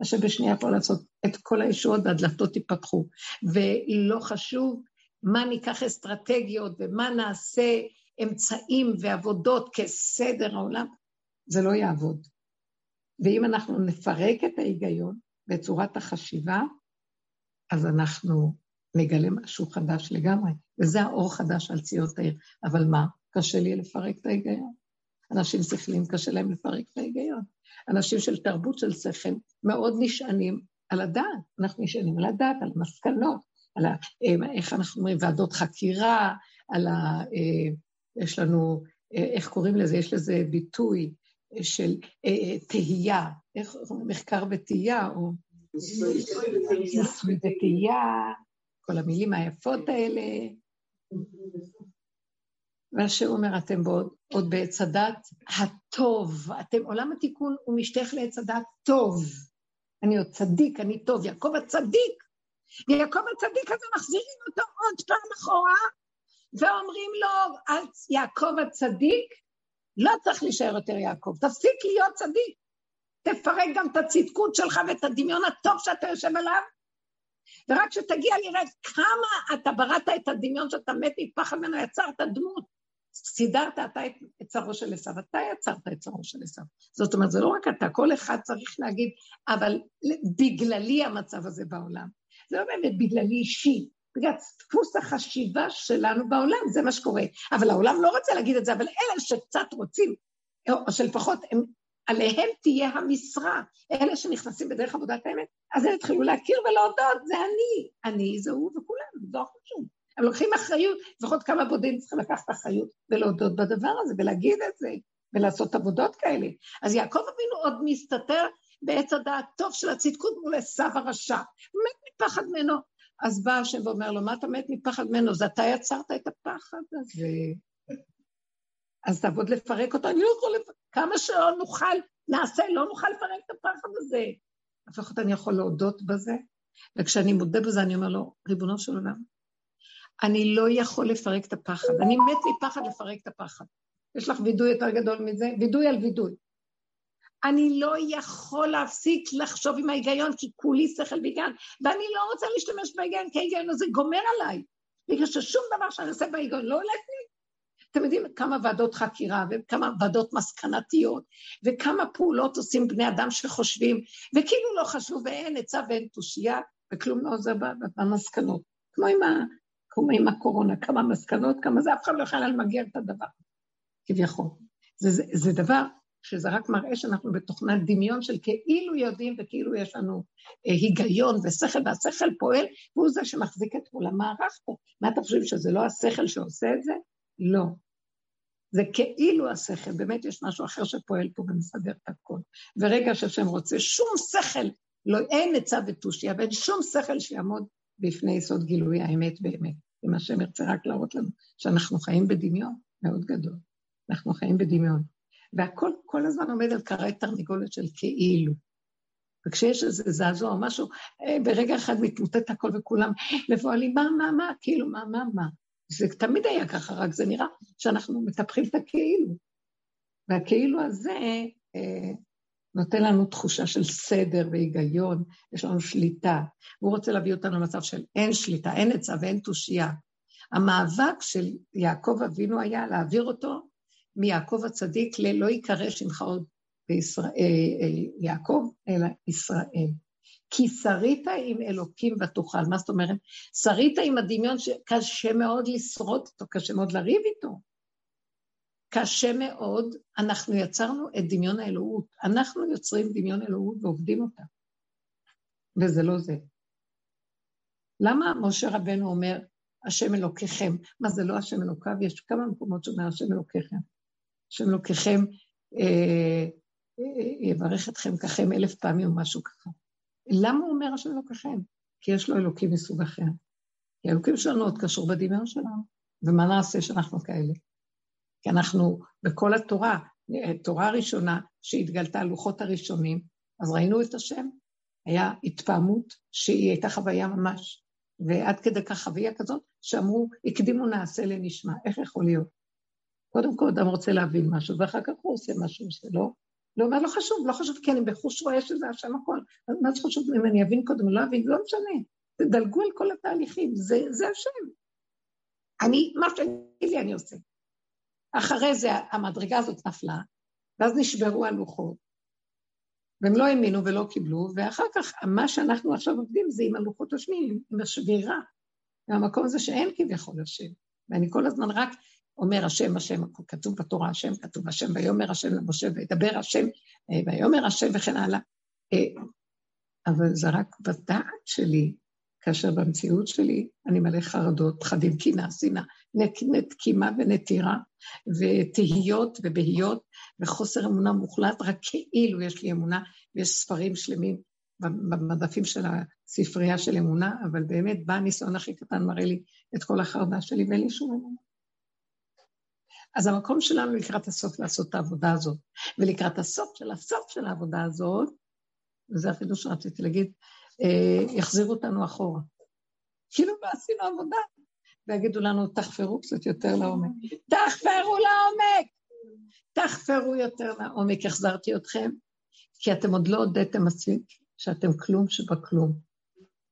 מה שבשנייה יכול לעשות את כל הישועות והדלתות ייפתחו. ולא חשוב מה ניקח אסטרטגיות ומה נעשה אמצעים ועבודות כסדר העולם, זה לא יעבוד. ואם אנחנו נפרק את ההיגיון בצורת החשיבה, אז אנחנו נגלה משהו חדש לגמרי, וזה האור חדש על ציון העיר. אבל מה, קשה לי לפרק את ההיגיון. אנשים שכלים, קשה להם לפרק את ההיגיון. אנשים של תרבות של שכל מאוד נשענים על הדעת, אנחנו נשענים על הדעת, על המסקנות, על ה, אה, איך אנחנו אומרים, ועדות חקירה, על ה... אה, יש לנו, אה, איך קוראים לזה? יש לזה ביטוי של תהייה, איך מחקר ותהייה, או... ניסוי ותהייה, כל המילים היפות האלה. והשם אומר, אתם בעוד, עוד בעץ הדת הטוב, אתם, עולם התיקון הוא משתייך לעץ הדת טוב. אני עוד צדיק, אני טוב, יעקב הצדיק. ויעקב הצדיק הזה מחזירים אותו עוד פעם אחורה, ואומרים לו, יעקב הצדיק, לא צריך להישאר יותר יעקב, תפסיק להיות צדיק. תפרק גם את הצדקות שלך ואת הדמיון הטוב שאתה יושב עליו, ורק כשתגיע לראות כמה אתה בראת את הדמיון שאתה מת מפחד ממנו, יצרת דמות. סידרת אתה את צרו של עשיו, אתה יצרת את צרו של עשיו. זאת אומרת, זה לא רק אתה, כל אחד צריך להגיד, אבל בגללי המצב הזה בעולם. זה לא באמת בגללי אישי, בגלל דפוס החשיבה שלנו בעולם, זה מה שקורה. אבל העולם לא רוצה להגיד את זה, אבל אלה שקצת רוצים, או שלפחות הם עליהם תהיה המשרה. אלה שנכנסים בדרך עבודת האמת, אז הם יתחילו להכיר ולהודות, זה אני. אני זה הוא וכולם, לא חשוב. הם לוקחים אחריות, לפחות כמה בודדים צריכים לקחת אחריות ולהודות בדבר הזה ולהגיד את זה, ולעשות עבודות כאלה. אז יעקב אבינו עוד מסתתר בעץ הדעת טוב של הצדקות מול עשיו הרשע. מת מפחד ממנו. אז בא השם ואומר לו, מה אתה מת מפחד ממנו? זה אתה יצרת את הפחד הזה. אז תעבוד לפרק אותו, אני לא יכול לפרק, כמה שלא נוכל, נעשה, לא נוכל לפרק את הפחד הזה. לפחות אני יכול להודות בזה, וכשאני מודה בזה אני אומר לו, ריבונו של עולם, אני לא יכול לפרק את הפחד, אני מת מפחד לפרק את הפחד. יש לך וידוי יותר גדול מזה? וידוי על וידוי. אני לא יכול להפסיק לחשוב עם ההיגיון, כי כולי שכל והיגיון, ואני לא רוצה להשתמש בהיגיון, כי ההיגיון הזה גומר עליי. בגלל ששום דבר שאני עושה בהיגיון לא הולך לי, אתם יודעים כמה ועדות חקירה וכמה ועדות מסקנתיות וכמה פעולות עושים בני אדם שחושבים וכאילו לא חשבו ואין עצה ואין תושייה וכלום לא עוזר במסקנות. כמו עם, ה, כמו עם הקורונה, כמה מסקנות, כמה זה, אף אחד לא יכול למגר את הדבר, כביכול. זה, זה, זה דבר שזה רק מראה שאנחנו בתוכנת דמיון של כאילו יודעים וכאילו יש לנו אה, היגיון ושכל, והשכל פועל, והוא זה שמחזיק את כל המערך פה. מה אתה חושב, שזה לא השכל שעושה את זה? לא. זה כאילו השכל, באמת יש משהו אחר שפועל פה ומסדר את הכל. ורגע שהשם רוצה, שום שכל, לא, אין עצה ותושיה, ואין שום שכל שיעמוד בפני יסוד גילוי האמת באמת. אם השם ירצה רק להראות לנו שאנחנו חיים בדמיון מאוד גדול. אנחנו חיים בדמיון. והכל כל הזמן עומד על קרי תרנגולת של כאילו. וכשיש איזה זעזוע או משהו, אה, ברגע אחד מתמוטט הכל וכולם מבוהלים, מה, מה, מה, כאילו, מה, מה, מה. זה תמיד היה ככה, רק זה נראה שאנחנו מטפחים את הכאילו. והכאילו הזה אה, נותן לנו תחושה של סדר והיגיון, יש לנו שליטה. הוא רוצה להביא אותנו למצב של אין שליטה, אין עצה ואין תושייה. המאבק של יעקב אבינו היה להעביר אותו מיעקב הצדיק ללא ייקרא שמך עוד בישראל, אה, אה, יעקב, אלא ישראל. כי שרית עם אלוקים ותוכל. מה זאת אומרת? שרית עם הדמיון שקשה מאוד לשרוד אותו, קשה מאוד לריב איתו. קשה מאוד, אנחנו יצרנו את דמיון האלוהות. אנחנו יוצרים דמיון אלוהות ועובדים אותה. וזה לא זה. למה משה רבנו אומר, השם אלוקיכם? מה זה לא השם אלוקיו? יש כמה מקומות שאומר השם אלוקיכם. השם אלוקיכם אה, אה, יברך אתכם ככם אלף פעמים או משהו ככה. למה הוא אומר השם אלוקיכם? כי יש לו אלוקים מסוג אחר. כי האלוקים שלנו עוד קשור בדמיון שלנו, ומה נעשה שאנחנו כאלה? כי אנחנו, בכל התורה, תורה ראשונה שהתגלתה, לוחות הראשונים, אז ראינו את השם, היה התפעמות שהיא הייתה חוויה ממש, ועד כדי כך חוויה כזאת, שאמרו, הקדימו נעשה לנשמע, איך יכול להיות? קודם כל אדם רוצה להבין משהו, ואחר כך הוא עושה משהו שלא, לא אומר, לא חשוב, לא חשוב, כי אני בחוש רואה שזה השם הכל. אז מה זה חשוב אם אני אבין קודם לא אבין? לא משנה. תדלגו על כל התהליכים, זה, זה השם. אני, מה שתגיד לי אני עושה. אחרי זה המדרגה הזאת נפלה, ואז נשברו הלוחות. והם לא האמינו ולא קיבלו, ואחר כך, מה שאנחנו עכשיו עובדים זה עם הלוחות השניים, עם השבירה, מהמקום הזה שאין כביכול השם. ואני כל הזמן רק אומר השם, השם, כתוב בתורה השם, כתוב השם, ויאמר השם למשה, וידבר השם, אה, ויאמר השם וכן הלאה. אה, אבל זה רק בדעת שלי, כאשר במציאות שלי אני מלא חרדות, פחדים, קנאה, שנאה, נתקימה ונטירה, ותהיות ובהיות, וחוסר אמונה מוחלט, רק כאילו יש לי אמונה, ויש ספרים שלמים במדפים של הספרייה של אמונה, אבל באמת בא הניסיון הכי קטן, מראה לי את כל החרדה שלי, ואין לי שום אמונה. אז המקום שלנו לקראת הסוף לעשות את העבודה הזאת, ולקראת הסוף של הסוף של העבודה הזאת, וזה החידוש שרציתי להגיד, אה, יחזירו אותנו אחורה. כאילו לא עשינו עבודה, ויגידו לנו, תחפרו קצת יותר לעומק. תחפרו לעומק! תחפרו יותר לעומק, החזרתי אתכם, כי אתם עוד לא הודיתם מספיק שאתם כלום שבכלום.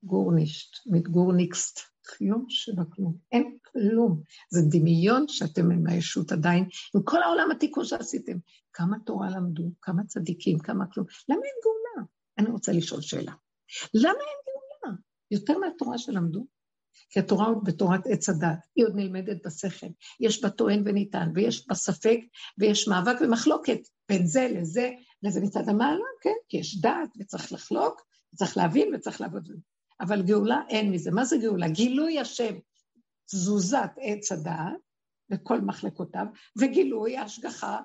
גורנישט, מתגורניקסט, כלום שבכלום. אין כלום. זה דמיון שאתם עם הישות עדיין, עם כל העולם התיקון שעשיתם. כמה תורה למדו, כמה צדיקים, כמה כלום. למה אין גאולה? אני רוצה לשאול שאלה. למה אין גאולה? יותר מהתורה שלמדו. כי התורה עוד בתורת עץ הדת, היא עוד נלמדת בשכל. יש בה טוען וניתן, ויש בה ספק, ויש מאבק ומחלוקת בין זה לזה, וזה מצד המעלה, כן? כי יש דעת, וצריך לחלוק, וצריך להבין, וצריך לעבוד. אבל גאולה אין מזה. מה זה גאולה? גילוי השם, תזוזת עץ הדעת, וכל מחלקותיו, וגילוי ההשגחה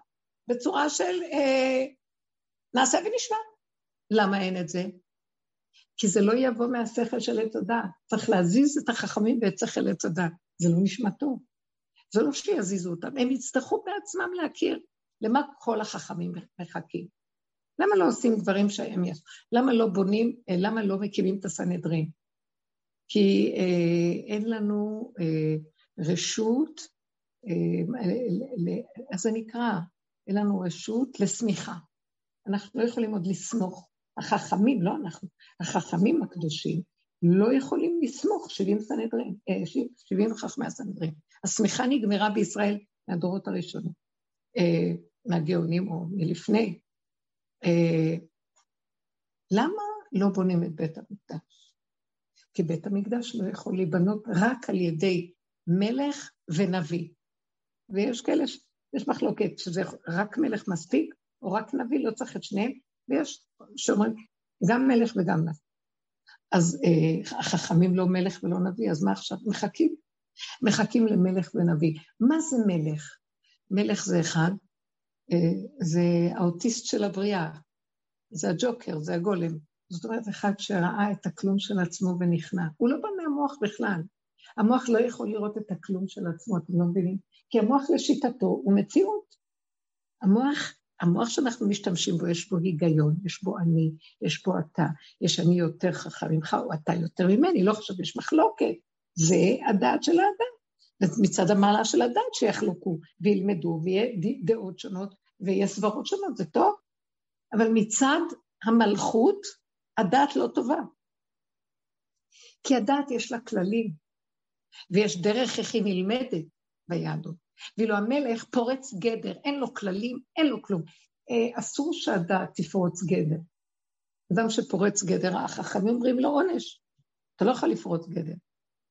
בצורה של אה, נעשה ונשמע. למה אין את זה? כי זה לא יבוא מהשכל של עץ הדעת. צריך להזיז את החכמים ואת שכל עץ הדעת. זה לא נשמע טוב. זה לא שיזיזו אותם, הם יצטרכו בעצמם להכיר למה כל החכמים מחכים. למה לא עושים דברים שהם יעשו? למה לא בונים, אה, למה לא מקימים את הסנהדרין? כי אה, אין לנו אה, רשות, אה, איך זה נקרא? אין לנו רשות לשמיכה. אנחנו לא יכולים עוד לסמוך. החכמים, לא אנחנו, החכמים הקדושים, לא יכולים לסמוך 70 סנהדרין, 70 אה, חכמי הסנהדרין. השמיכה נגמרה בישראל מהדורות הראשונים, אה, מהגאונים או מלפני. אה, למה לא בונים את בית המקדש? כי בית המקדש לא יכול להיבנות רק על ידי מלך ונביא. ויש כאלה, יש מחלוקת שזה רק מלך מספיק, או רק נביא, לא צריך את שניהם, ויש שאומרים, גם מלך וגם נביא. אז אה, החכמים לא מלך ולא נביא, אז מה עכשיו? מחכים. מחכים למלך ונביא. מה זה מלך? מלך זה אחד, זה האוטיסט של הבריאה, זה הג'וקר, זה הגולם. זאת אומרת, אחד שראה את הכלום של עצמו ונכנע. הוא לא בא מהמוח בכלל. המוח לא יכול לראות את הכלום של עצמו, אתם לא מבינים? כי המוח לשיטתו הוא מציאות. המוח המוח שאנחנו משתמשים בו, יש בו היגיון, יש בו אני, יש בו אתה, יש אני יותר חכם ממך, או אתה יותר ממני, לא חושב, יש מחלוקת. זה הדעת של האדם. מצד המעלה של הדת שיחלוקו וילמדו, ויהיה דעות שונות ויהיה סברות שונות, זה טוב. אבל מצד המלכות, הדת לא טובה. כי הדת יש לה כללים, ויש דרך איך היא נלמדת ביהדות. ואילו המלך פורץ גדר, אין לו כללים, אין לו כלום. אה, אסור שהדעת תפרוץ גדר. אדם שפורץ גדר, החכמים אומרים לו עונש. אתה לא יכול לפרוץ גדר.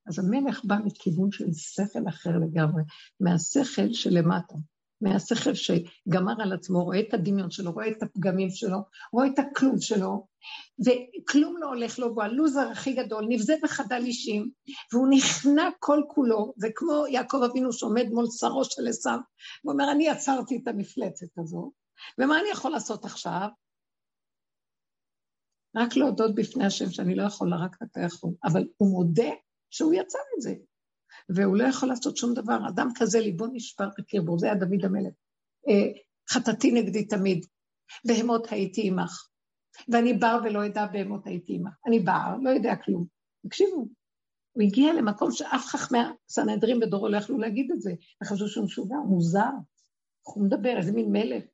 אז המלך בא מכיוון של שכל אחר לגמרי, מהשכל שלמטה, מהשכל שגמר על עצמו, רואה את הדמיון שלו, רואה את הפגמים שלו, רואה את הכלום שלו, וכלום לא הולך לו בו, הלוזר הכי גדול, נבזה בחדל אישים, והוא נכנע כל כולו, וכמו יעקב אבינו שעומד מול שרו של עשיו, הוא אומר, אני יצרתי את המפלצת הזו, ומה אני יכול לעשות עכשיו? רק להודות בפני השם שאני לא יכולה, רק אתה יכול, אבל הוא מודה שהוא יצר את זה, והוא לא יכול לעשות שום דבר. אדם כזה, ליבו נשבר בקרבו, זה היה דוד המלך. אה, חטאתי נגדי תמיד, בהמות הייתי עמך. ואני בר ולא אדע בהמות הייתי עמך. אני בר, לא יודע כלום. תקשיבו, הוא הגיע למקום שאף חכמי הסנהדרין בדורו לא יכלו להגיד את זה. וחשבו שהוא משוגע, מוזר. הוא מדבר, איזה מין מלך.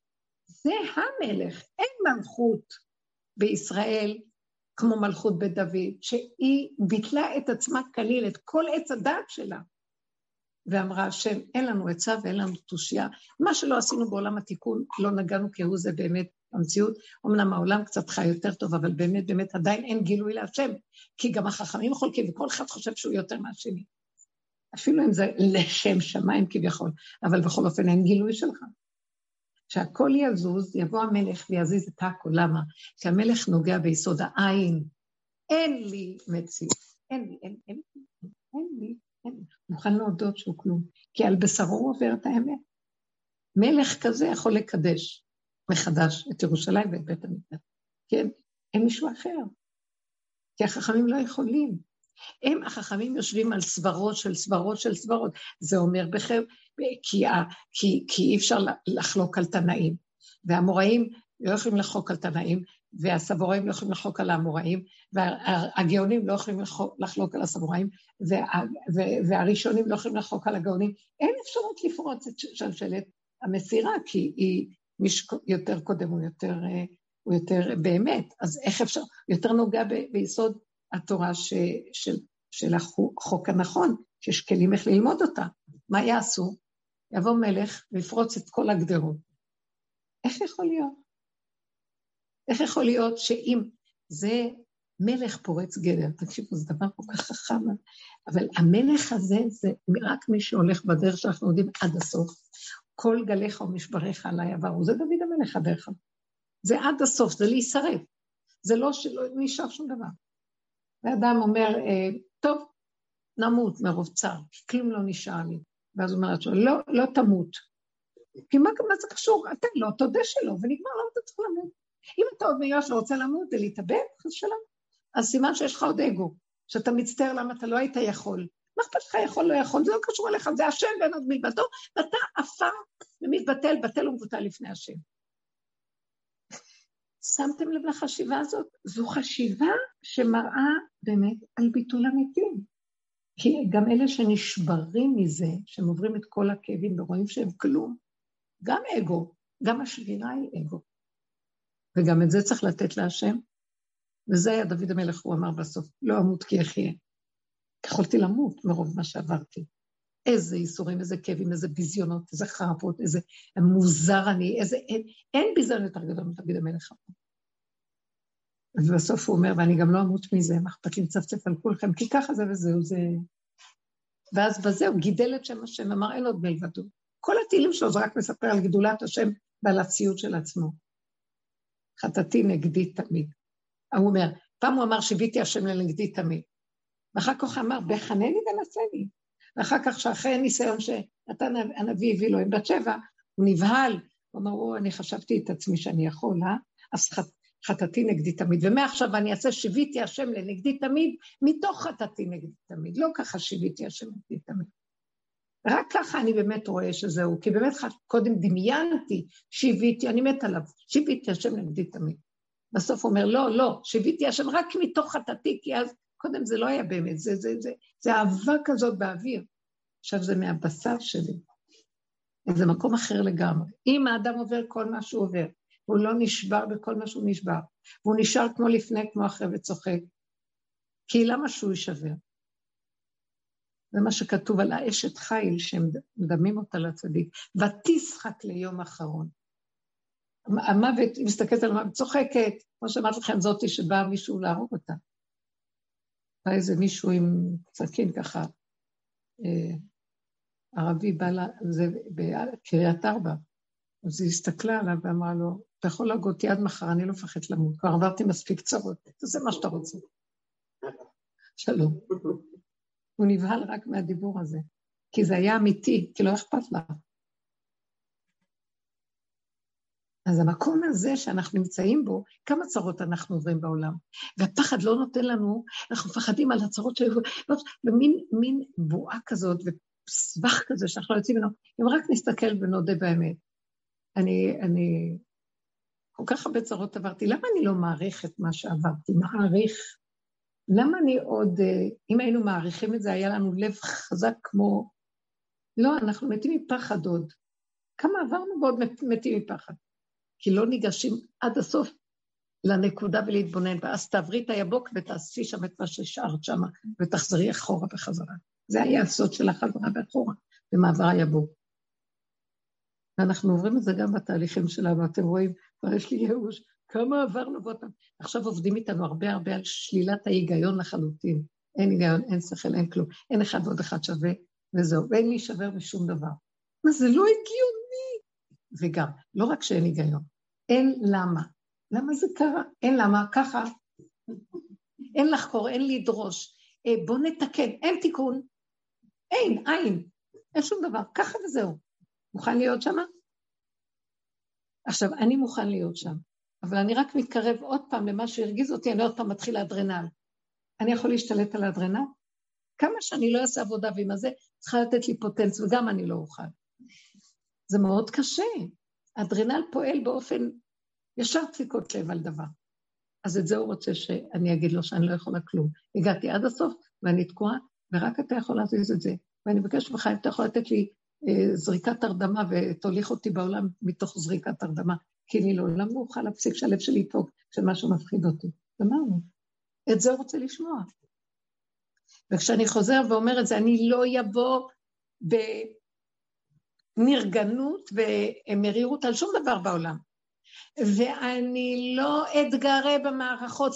זה המלך, אין מלכות בישראל כמו מלכות בית דוד, שהיא ביטלה את עצמה כליל, את כל עץ הדעת שלה. ואמרה, השם, אין לנו עצה ואין לנו תושייה. מה שלא עשינו בעולם התיקון, לא נגענו כהוא זה באמת במציאות. אמנם העולם קצת חי יותר טוב, אבל באמת, באמת עדיין אין גילוי להשם, כי גם החכמים חולקים, וכל אחד חושב שהוא יותר מהשני. אפילו אם זה לשם שמיים כביכול, אבל בכל אופן אין גילוי שלך. כשהכל יזוז, יבוא המלך ויזיז את הכל. למה? כי המלך נוגע ביסוד העין. אין לי מציאות. אין לי, אין, אין, אין, אין לי, אין לי. מוכן להודות שהוא כלום. כי על בשרו הוא עובר את האמת. מלך כזה יכול לקדש מחדש את ירושלים ואת בית המקדש. כן? אין מישהו אחר. כי החכמים לא יכולים. הם, החכמים, יושבים על סברות של סברות של סברות. זה אומר בכם, כי, כי, כי אי אפשר לחלוק על תנאים. והאמוראים לא יכולים לחלוק על תנאים, והסבוראים לא יכולים לחלוק על האמוראים, והגאונים לא יכולים לחלוק על הסבוראים, וה, והראשונים לא יכולים לחלוק על הגאונים. אין אפשרות לפרוץ את שלשלת המסירה, כי היא, מי שיותר קודם הוא יותר, הוא יותר באמת. אז איך אפשר, יותר נוגע ב, ביסוד התורה ש, של, של החוק הנכון, שיש כלים איך ללמוד אותה. מה יעשו? יבוא מלך ויפרוץ את כל הגדרות. איך יכול להיות? איך יכול להיות שאם זה מלך פורץ גדר, תקשיבו, זה דבר כל כך חכם, אבל המלך הזה זה רק מי שהולך בדרך שאנחנו יודעים עד הסוף. כל גליך ומשבריך עליי עברו, זה דוד המלך הדרך. זה עד הסוף, זה להישרף. זה לא שלא נשאר שום דבר. ואדם אומר, אה, טוב, נמות מרוב צער, כי כלום לא נשאר לי. ואז הוא אומר לא, לא תמות. כי מה, מה זה קשור? אתה לא, תודה שלא, ונגמר, למה אתה צריך למות? אם אתה עוד מיואש ורוצה למות ולהתאבד, חס שלום, אז סימן שיש לך עוד אגו, שאתה מצטער למה אתה לא היית יכול. מה אכפת לך יכול, לא יכול, זה לא קשור אליך, זה השם ואין עוד מלבדו, ואתה עפר ומתבטל, בטל ומבוטל לפני השם. שמתם לב לחשיבה הזאת? זו חשיבה שמראה באמת על ביטול המתים. כי גם אלה שנשברים מזה, שהם עוברים את כל הכאבים ורואים שהם כלום, גם אגו, גם השבירה היא אגו. וגם את זה צריך לתת להשם. וזה היה דוד המלך, הוא אמר בסוף, לא אמות כי אחיה. יכולתי למות מרוב מה שעברתי. איזה ייסורים, איזה כאבים, איזה ביזיונות, איזה חרפות, איזה מוזר אני, איזה... אין, אין ביזיון יותר גדול מדוד המלך. ובסוף הוא אומר, ואני גם לא אמות מזה, מה אכפת לי לצפצף על כולכם, כי ככה זה וזהו, זה... ואז בזה הוא גידל את שם השם, אמר, אין עוד מלבדו. כל התהילים שלו זה רק מספר על גדולת השם ועל הציות של עצמו. חטאתי נגדי תמיד. הוא אומר, פעם הוא אמר, שיוויתי השם לנגדי תמיד. ואחר כך אמר, בחנני ונשני. ואחר כך, שאחרי הניסיון שנתן הנביא הביא לו עם בת שבע, הוא נבהל, הוא אמר, או, אני חשבתי את עצמי שאני יכול, אה? אז חט... חטאתי נגדי תמיד. ומעכשיו אני אעשה שיוויתי השם לנגדי תמיד, מתוך חטאתי נגדי תמיד. לא ככה שיוויתי השם לנגדי תמיד. רק ככה אני באמת רואה שזהו, כי באמת קודם דמיינתי, שיוויתי, אני מת עליו, שיוויתי השם נגדי תמיד. בסוף הוא אומר, לא, לא, שיוויתי השם רק מתוך חטאתי, כי אז קודם זה לא היה באמת, זה, זה, זה, זה אהבה כזאת באוויר. עכשיו זה מהבשר שלי. זה מקום אחר לגמרי. אם האדם עובר כל מה שהוא עובר, הוא לא נשבר בכל מה שהוא נשבר, והוא נשאר כמו לפני, כמו אחרי וצוחק, כי למה שהוא יישבר? זה מה שכתוב על האשת חיל, שהם מדמים אותה לצדיק, ותשחק ליום אחרון. המוות, היא מסתכלת על המוות, צוחקת, כמו שאמרתי לכם, זאתי שבא מישהו להרוג אותה. בא איזה מישהו עם סכין ככה, אה, ערבי בא לה, זה בקריית ארבע, אז היא הסתכלה עליו ואמרה לו, אתה יכול להגות אותי עד מחר, אני לא מפחדת למות, כבר עברתי מספיק צרות, תעשה מה שאתה רוצה. שלום. הוא נבהל רק מהדיבור הזה, כי זה היה אמיתי, כי לא אכפת לה. אז המקום הזה שאנחנו נמצאים בו, כמה צרות אנחנו עוברים בעולם. והפחד לא נותן לנו, אנחנו מפחדים על הצרות שהיו, במין מין בועה כזאת וסבך כזה שאנחנו לא יוצאים ממנו, אם רק נסתכל ונודה באמת. אני, אני, כל כך הרבה צרות עברתי, למה אני לא מעריך את מה שעברתי? מעריך. למה אני עוד, אה, אם היינו מעריכים את זה, היה לנו לב חזק כמו... לא, אנחנו מתים מפחד עוד. כמה עברנו ועוד מתים מפחד. כי לא ניגשים עד הסוף לנקודה ולהתבונן, ואז תעברי את היבוק ותעשי שם את מה ששארת שם, ותחזרי אחורה בחזרה. זה היה הסוד של החזרה ואחורה, במעבר היבוק. ואנחנו עוברים את זה גם בתהליכים שלנו, אתם רואים, כבר יש לי ייאוש, כמה עברנו ואותם. עכשיו עובדים איתנו הרבה הרבה על שלילת ההיגיון לחלוטין. אין היגיון, אין שכל, אין כלום. אין אחד ועוד אחד שווה, וזהו. ואין להישבר משום דבר. מה, זה לא הגיוני. וגם, לא רק שאין היגיון, אין למה. למה זה קרה? אין למה, ככה. אין לחקור, אין לדרוש. אה, בואו נתקן, אין תיקון. אין, אין. אין שום דבר, ככה וזהו. מוכן להיות שמה? עכשיו, אני מוכן להיות שם, אבל אני רק מתקרב עוד פעם למה שהרגיז אותי, אני עוד פעם מתחיל לאדרנל. אני יכול להשתלט על האדרנל? כמה שאני לא אעשה עבודה ועם הזה, צריכה לתת לי פוטנץ, וגם אני לא אוכל. זה מאוד קשה. האדרנל פועל באופן ישר דפיקות לב על דבר. אז את זה הוא רוצה שאני אגיד לו שאני לא יכולה כלום. הגעתי עד הסוף ואני תקועה, ורק אתה יכול להזיז את זה. ואני מבקשת ממך, אם אתה יכול לתת לי אה, זריקת הרדמה ותוליך אותי בעולם מתוך זריקת הרדמה, כי אני לעולם לא אוכל להפסיק שהלב שלי יפוג כשמשהו מפחיד אותי. גמרנו. את זה הוא רוצה לשמוע. וכשאני חוזר ואומר את זה, אני לא אבוא בנרגנות ומרירות על שום דבר בעולם. ואני לא אתגרה במערכות,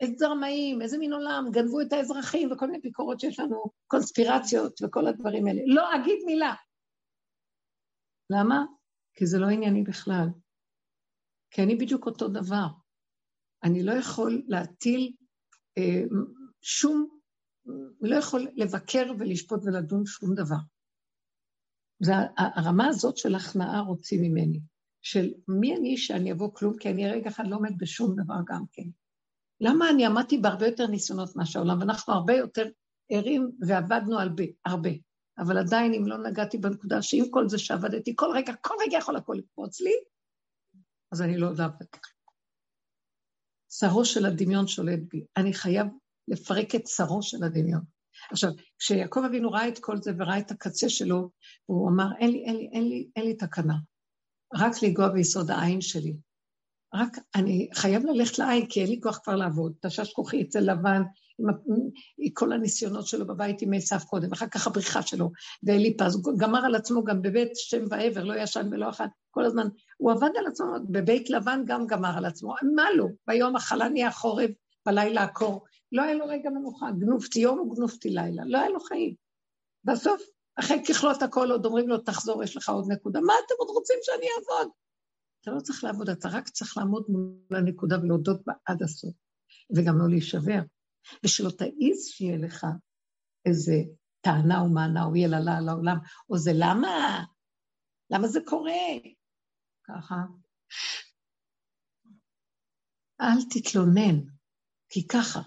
איזה זרמאים, איזה מין עולם, גנבו את האזרחים וכל מיני ביקורות שיש לנו, קונספירציות וכל הדברים האלה. לא אגיד מילה. למה? כי זה לא ענייני בכלל. כי אני בדיוק אותו דבר. אני לא יכול להטיל אה, שום, לא יכול לבקר ולשפוט ולדון שום דבר. זה הרמה הזאת של הכנעה רוצים ממני, של מי אני שאני אבוא כלום, כי אני רגע אחד לא עומד בשום דבר גם כן. למה אני עמדתי בהרבה יותר ניסיונות מאשר העולם, ואנחנו הרבה יותר ערים ועבדנו הרבה, הרבה. אבל עדיין, אם לא נגעתי בנקודה שעם כל זה שעבדתי, כל רגע, כל רגע יכול הכל לקפוץ לי, אז אני לא יודעת. שרו של הדמיון שולט בי. אני חייב לפרק את שרו של הדמיון. עכשיו, כשיעקב אבינו ראה את כל זה וראה את הקצה שלו, הוא אמר, אין לי, אין לי, אין לי, אין לי תקנה. רק לנגוע ביסוד העין שלי. רק אני חייב ללכת לעין, כי אין לי כוח כבר לעבוד. תשש כוחי אצל לבן, עם כל הניסיונות שלו בבית עם עשיו קודם, אחר כך הבריחה שלו, ואליפז, הוא גמר על עצמו גם בבית שם ועבר, לא ישן ולא אכל, כל הזמן. הוא עבד על עצמו, בבית לבן גם גמר על עצמו. מה לא? ביום החלה נהיה בלילה הקור. לא היה לו רגע מנוחה, גנובתי יום וגנובתי לילה, לא היה לו חיים. בסוף, אחרי ככלות הכל עוד אומרים לו, תחזור, יש לך עוד נקודה. מה אתם עוד רוצים שאני אעבוד? אתה לא צריך לעבוד, אתה רק צריך לעמוד מול הנקודה ולהודות בה עד הסוף, וגם לא להישבר. ושלא תעיז שיהיה לך איזה טענה או מענה או יללה על העולם, או זה למה? למה זה קורה? ככה. אל תתלונן, כי ככה,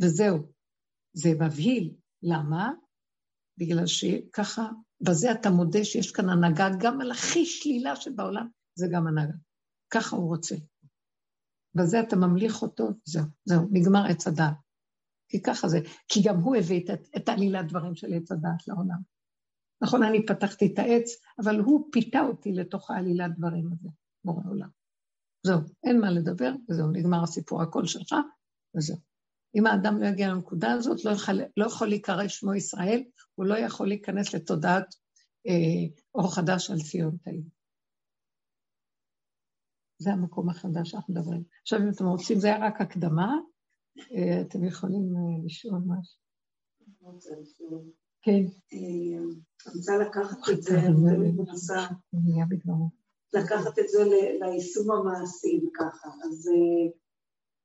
וזהו. זה מבהיל. למה? בגלל שככה, בזה אתה מודה שיש כאן הנהגה גם על הכי שלילה שבעולם, זה גם הנהגה. ככה הוא רוצה. בזה אתה ממליך אותו, זהו, זהו, נגמר עץ הדעת. כי ככה זה, כי גם הוא הביא את, את עלילת דברים של עץ הדעת לעולם. נכון, אני פתחתי את העץ, אבל הוא פיתה אותי לתוך העלילת דברים הזה, בורא עולם. זהו, אין מה לדבר, וזהו, נגמר הסיפור, הכל שלך, וזהו. אם האדם לא יגיע לנקודה הזאת, לא יכול, לא יכול להיקרא שמו ישראל, הוא לא יכול להיכנס לתודעת אה, אור חדש על ציון תאים. זה המקום החדש שאנחנו מדברים. עכשיו, אם אתם רוצים, זה היה רק הקדמה, אה, אתם יכולים אה, לשאול משהו. כן. אה, אני רוצה לקחת את זה, אני תמיד מנסה לקחת את זה ליישום המעשי וככה. אז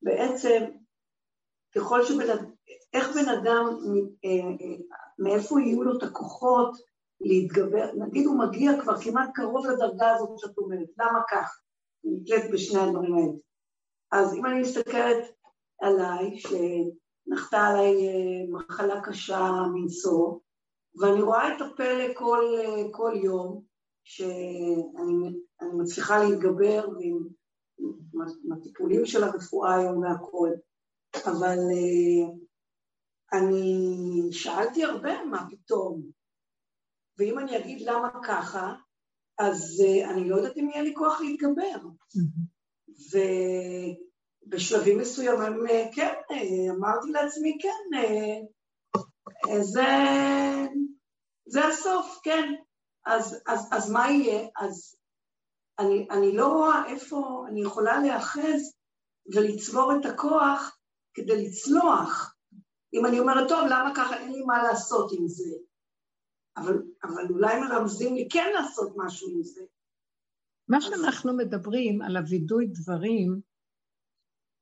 בעצם, ככל שבן אדם, איך בן אדם, מאיפה יהיו לו את הכוחות להתגבר, נגיד הוא מגיע כבר כמעט קרוב לדרגה הזאת שאת אומרת, למה כך? אני נתלית בשני הדברים האלה. אז אם אני מסתכלת עליי, שנחתה עליי אה, מחלה קשה מנשוא, ואני רואה את הפלא כל, אה, כל יום, שאני מצליחה להתגבר עם, עם הטיפולים של הרפואה היום והכול, אבל אה, אני שאלתי הרבה מה פתאום, ואם אני אגיד למה ככה, אז אני לא יודעת אם יהיה לי כוח להתגבר. ו... בשלבים מסוימים, אה, כן, אה, אמרתי לעצמי, כן, אה, זה, זה הסוף, כן. אז, אז, אז מה יהיה? אז אני, אני לא רואה איפה אני יכולה להיאחז ולצבור את הכוח כדי לצלוח. אם אני אומרת, טוב, למה ככה, אין לי מה לעשות עם זה. אבל, אבל אולי מרמזים לי כן לעשות משהו עם זה. מה שאנחנו מדברים על הווידוי דברים,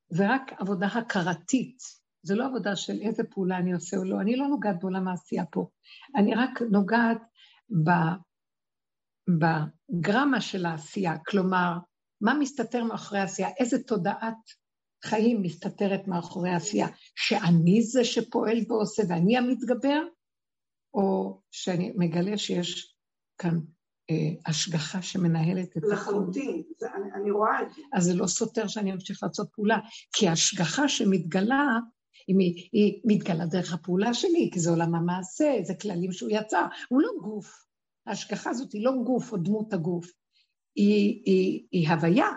זה רק עבודה הכרתית. זה לא עבודה של איזה פעולה אני עושה או לא, אני לא נוגעת בעולם העשייה פה. אני רק נוגעת בגרמה של העשייה, כלומר, מה מסתתר מאחורי העשייה, איזה תודעת חיים מסתתרת מאחורי העשייה, שאני זה שפועל ועושה ואני המתגבר, או שאני מגלה שיש כאן אה, השגחה שמנהלת את הכול. לחלוטין, אני, אני רואה את זה. אז זה לא סותר שאני אמשיך לעשות פעולה, כי ההשגחה שמתגלה, היא, היא מתגלה דרך הפעולה שלי, כי זה עולם המעשה, זה כללים שהוא יצר, הוא לא גוף. ההשגחה הזאת היא לא גוף או דמות הגוף, היא, היא, היא הוויה,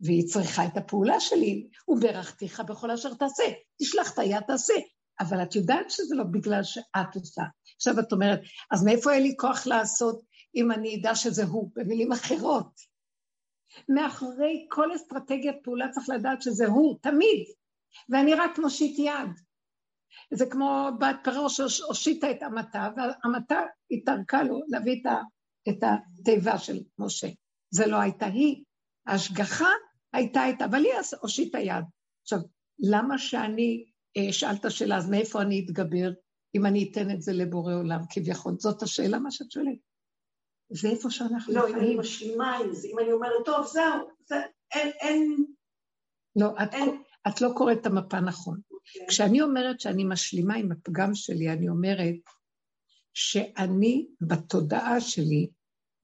והיא צריכה את הפעולה שלי. וברכתיך בכל אשר תעשה, תשלח את היד תעשה. אבל את יודעת שזה לא בגלל שאת עושה. עכשיו את אומרת, אז מאיפה יהיה לי כוח לעשות אם אני אדע שזה הוא? במילים אחרות. מאחורי כל אסטרטגיית פעולה צריך לדעת שזה הוא, תמיד. ואני רק מושיט יד. זה כמו בת פרעה שהושיטה את המטה, והמטה התערקה לו להביא את התיבה של משה. זה לא הייתה היא. ההשגחה הייתה איתה, אבל היא הושיטה יד. עכשיו, למה שאני אה, אשאל את השאלה, אז מאיפה אני אתגבר אם אני אתן את זה לבורא עולם כביכול? זאת השאלה, מה שאת שואלת. זה איפה שאנחנו לא, חיים. לא, אם אני משלימה עם זה, אם אני אומרת, טוב, זהו, זה, אין, אין... לא, את, אין... את לא קוראת את המפה נכון. Okay. אוקיי. כשאני אומרת שאני משלימה עם הפגם שלי, אני אומרת שאני בתודעה שלי,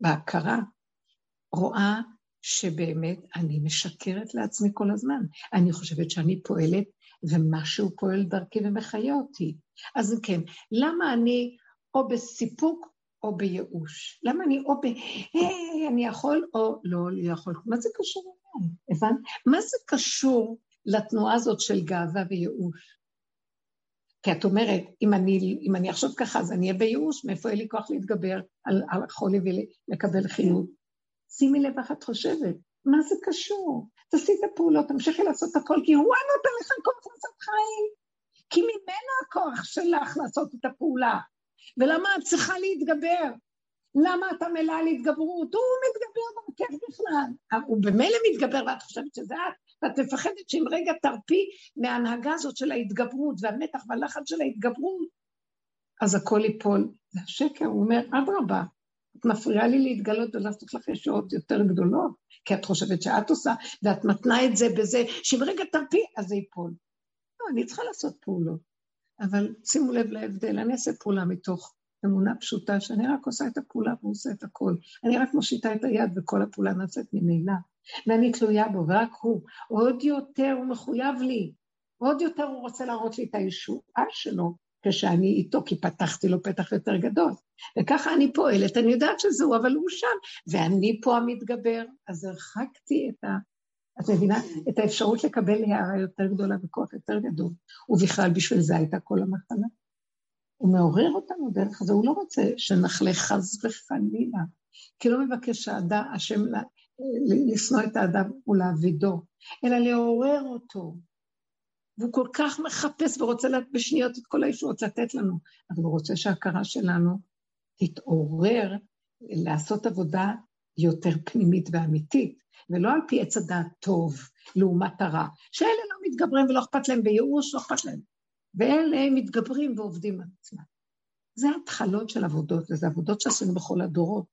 בהכרה, רואה שבאמת אני משקרת לעצמי כל הזמן. אני חושבת שאני פועלת ומשהו פועל דרכי ומחיה אותי. אז כן, למה אני או בסיפוק או בייאוש? למה אני או ב... היי, אני יכול או לא, יכול? מה זה קשור אליי? הבנת? מה זה קשור לתנועה הזאת של גאווה וייאוש? כי את אומרת, אם אני, אם אני אחשוב ככה, אז אני אהיה בייאוש, מאיפה יהיה לי כוח להתגבר על, על החולי ולקבל חיות? שימי לב איך את חושבת, מה זה קשור? תעשי את הפעולות, תמשיכי לעשות הכל, כי הוא נותן לך כוח לעשות חיים. כי ממנו הכוח שלך לעשות את הפעולה. ולמה את צריכה להתגבר? למה אתה מלאה להתגברות? הוא מתגבר דרכך בכלל. הוא במילא מתגבר ואת חושבת שזה את, ואת מפחדת שאם רגע תרפי מההנהגה הזאת של ההתגברות והמתח והלחץ של ההתגברות, אז הכל ייפול. זה השקר, הוא אומר, אדרבה, מפריעה לי להתגלות ולעשות לך ישועות יותר גדולות, כי את חושבת שאת עושה, ואת מתנה את זה בזה, שאם רגע תרפי, אז זה ייפול. לא, אני צריכה לעשות פעולות. אבל שימו לב להבדל, אני אעשה פעולה מתוך אמונה פשוטה, שאני רק עושה את הפעולה והוא עושה את הכל. אני רק מושיטה את היד וכל הפעולה נעשית ממילא. ואני תלויה בו, ורק הוא. עוד יותר הוא מחויב לי. עוד יותר הוא רוצה להראות לי את הישועה שלו, כשאני איתו, כי פתחתי לו פתח יותר גדול. וככה אני פועלת, אני יודעת שזהו, אבל הוא שם, ואני פה המתגבר. אז הרחקתי את ה... את מבינה? את האפשרות לקבל הערה יותר גדולה וכוח יותר גדול. ובכלל, בשביל זה הייתה כל המחלה. הוא מעורר אותנו דרך זה, הוא לא רוצה שנחלה חס וחלילה, כי לא מבקש האדם, השם לשנוא את האדם ולהעבידו, אלא לעורר אותו, והוא כל כך מחפש ורוצה בשניות את כל הישועות לתת לנו, אבל הוא רוצה שההכרה שלנו תתעורר לעשות עבודה יותר פנימית ואמיתית, ולא על פי עץ הדעת טוב לעומת הרע, שאלה לא מתגברים ולא אכפת להם בייאוש, לא אכפת להם. ואלה מתגברים ועובדים על עצמם. זה התחלות של עבודות, וזה עבודות שעשינו בכל הדורות.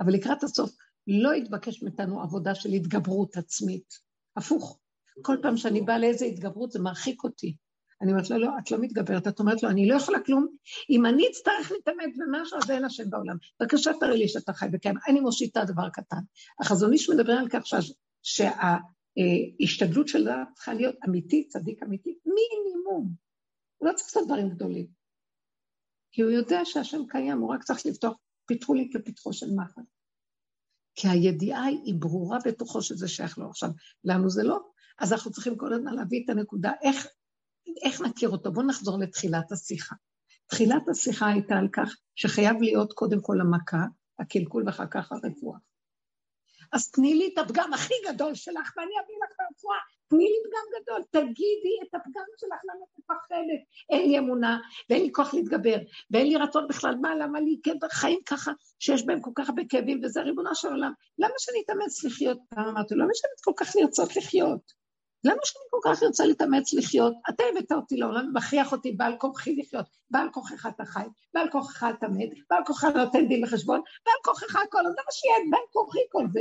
אבל לקראת הסוף לא יתבקש מאיתנו עבודה של התגברות עצמית. הפוך, כל פעם שאני באה לאיזה התגברות זה מרחיק אותי. אני אומרת לו, לא, את לא מתגברת, את אומרת לו, אני לא יכולה כלום. אם אני אצטרך להתאמץ במשהו, אז אין השם בעולם. בבקשה, תראה לי שאתה חי וקיים. אני מושיטה דבר קטן. החזון איש מדבר על כך שההשתדלות שלה צריכה להיות אמיתית, צדיק אמיתי, מינימום. הוא לא צריך לעשות דברים גדולים. כי הוא יודע שהשם קיים, הוא רק צריך לפתוח, פיתחו לי כפתחו של מחר. כי הידיעה היא ברורה בתוכו שזה שייך לו. עכשיו, לנו זה לא, אז אנחנו צריכים כל הזמן להביא את הנקודה, איך, איך נכיר אותו? בואו נחזור לתחילת השיחה. תחילת השיחה הייתה על כך שחייב להיות קודם כל המכה, הקלקול ואחר כך הרפואה. אז תני לי את הפגם הכי גדול שלך, ואני אביא לך את הרפואה. תני לי פגם גדול, תגידי את הפגם שלך, למה את מפחדת? אין לי אמונה, ואין לי כוח להתגבר, ואין לי רצון בכלל, מה, למה לי חיים ככה, שיש בהם כל כך הרבה כאבים, וזה ריבונו של עולם. למה שאני אתאמץ לחיות? אמרתי, למה שאני כל כך לרצות לחיות? למה שאני כל כך רוצה להתאמץ לחיות? אתה הבאת אותי לעולם, מכריח אותי בעל כוחי לחיות, בעל כוחך אתה חי, בעל כוחך אתה מת, בעל כוחך נותן דין וחשבון, בעל כוחך הכל, אז למה שיהיה בעל כוחי כל זה?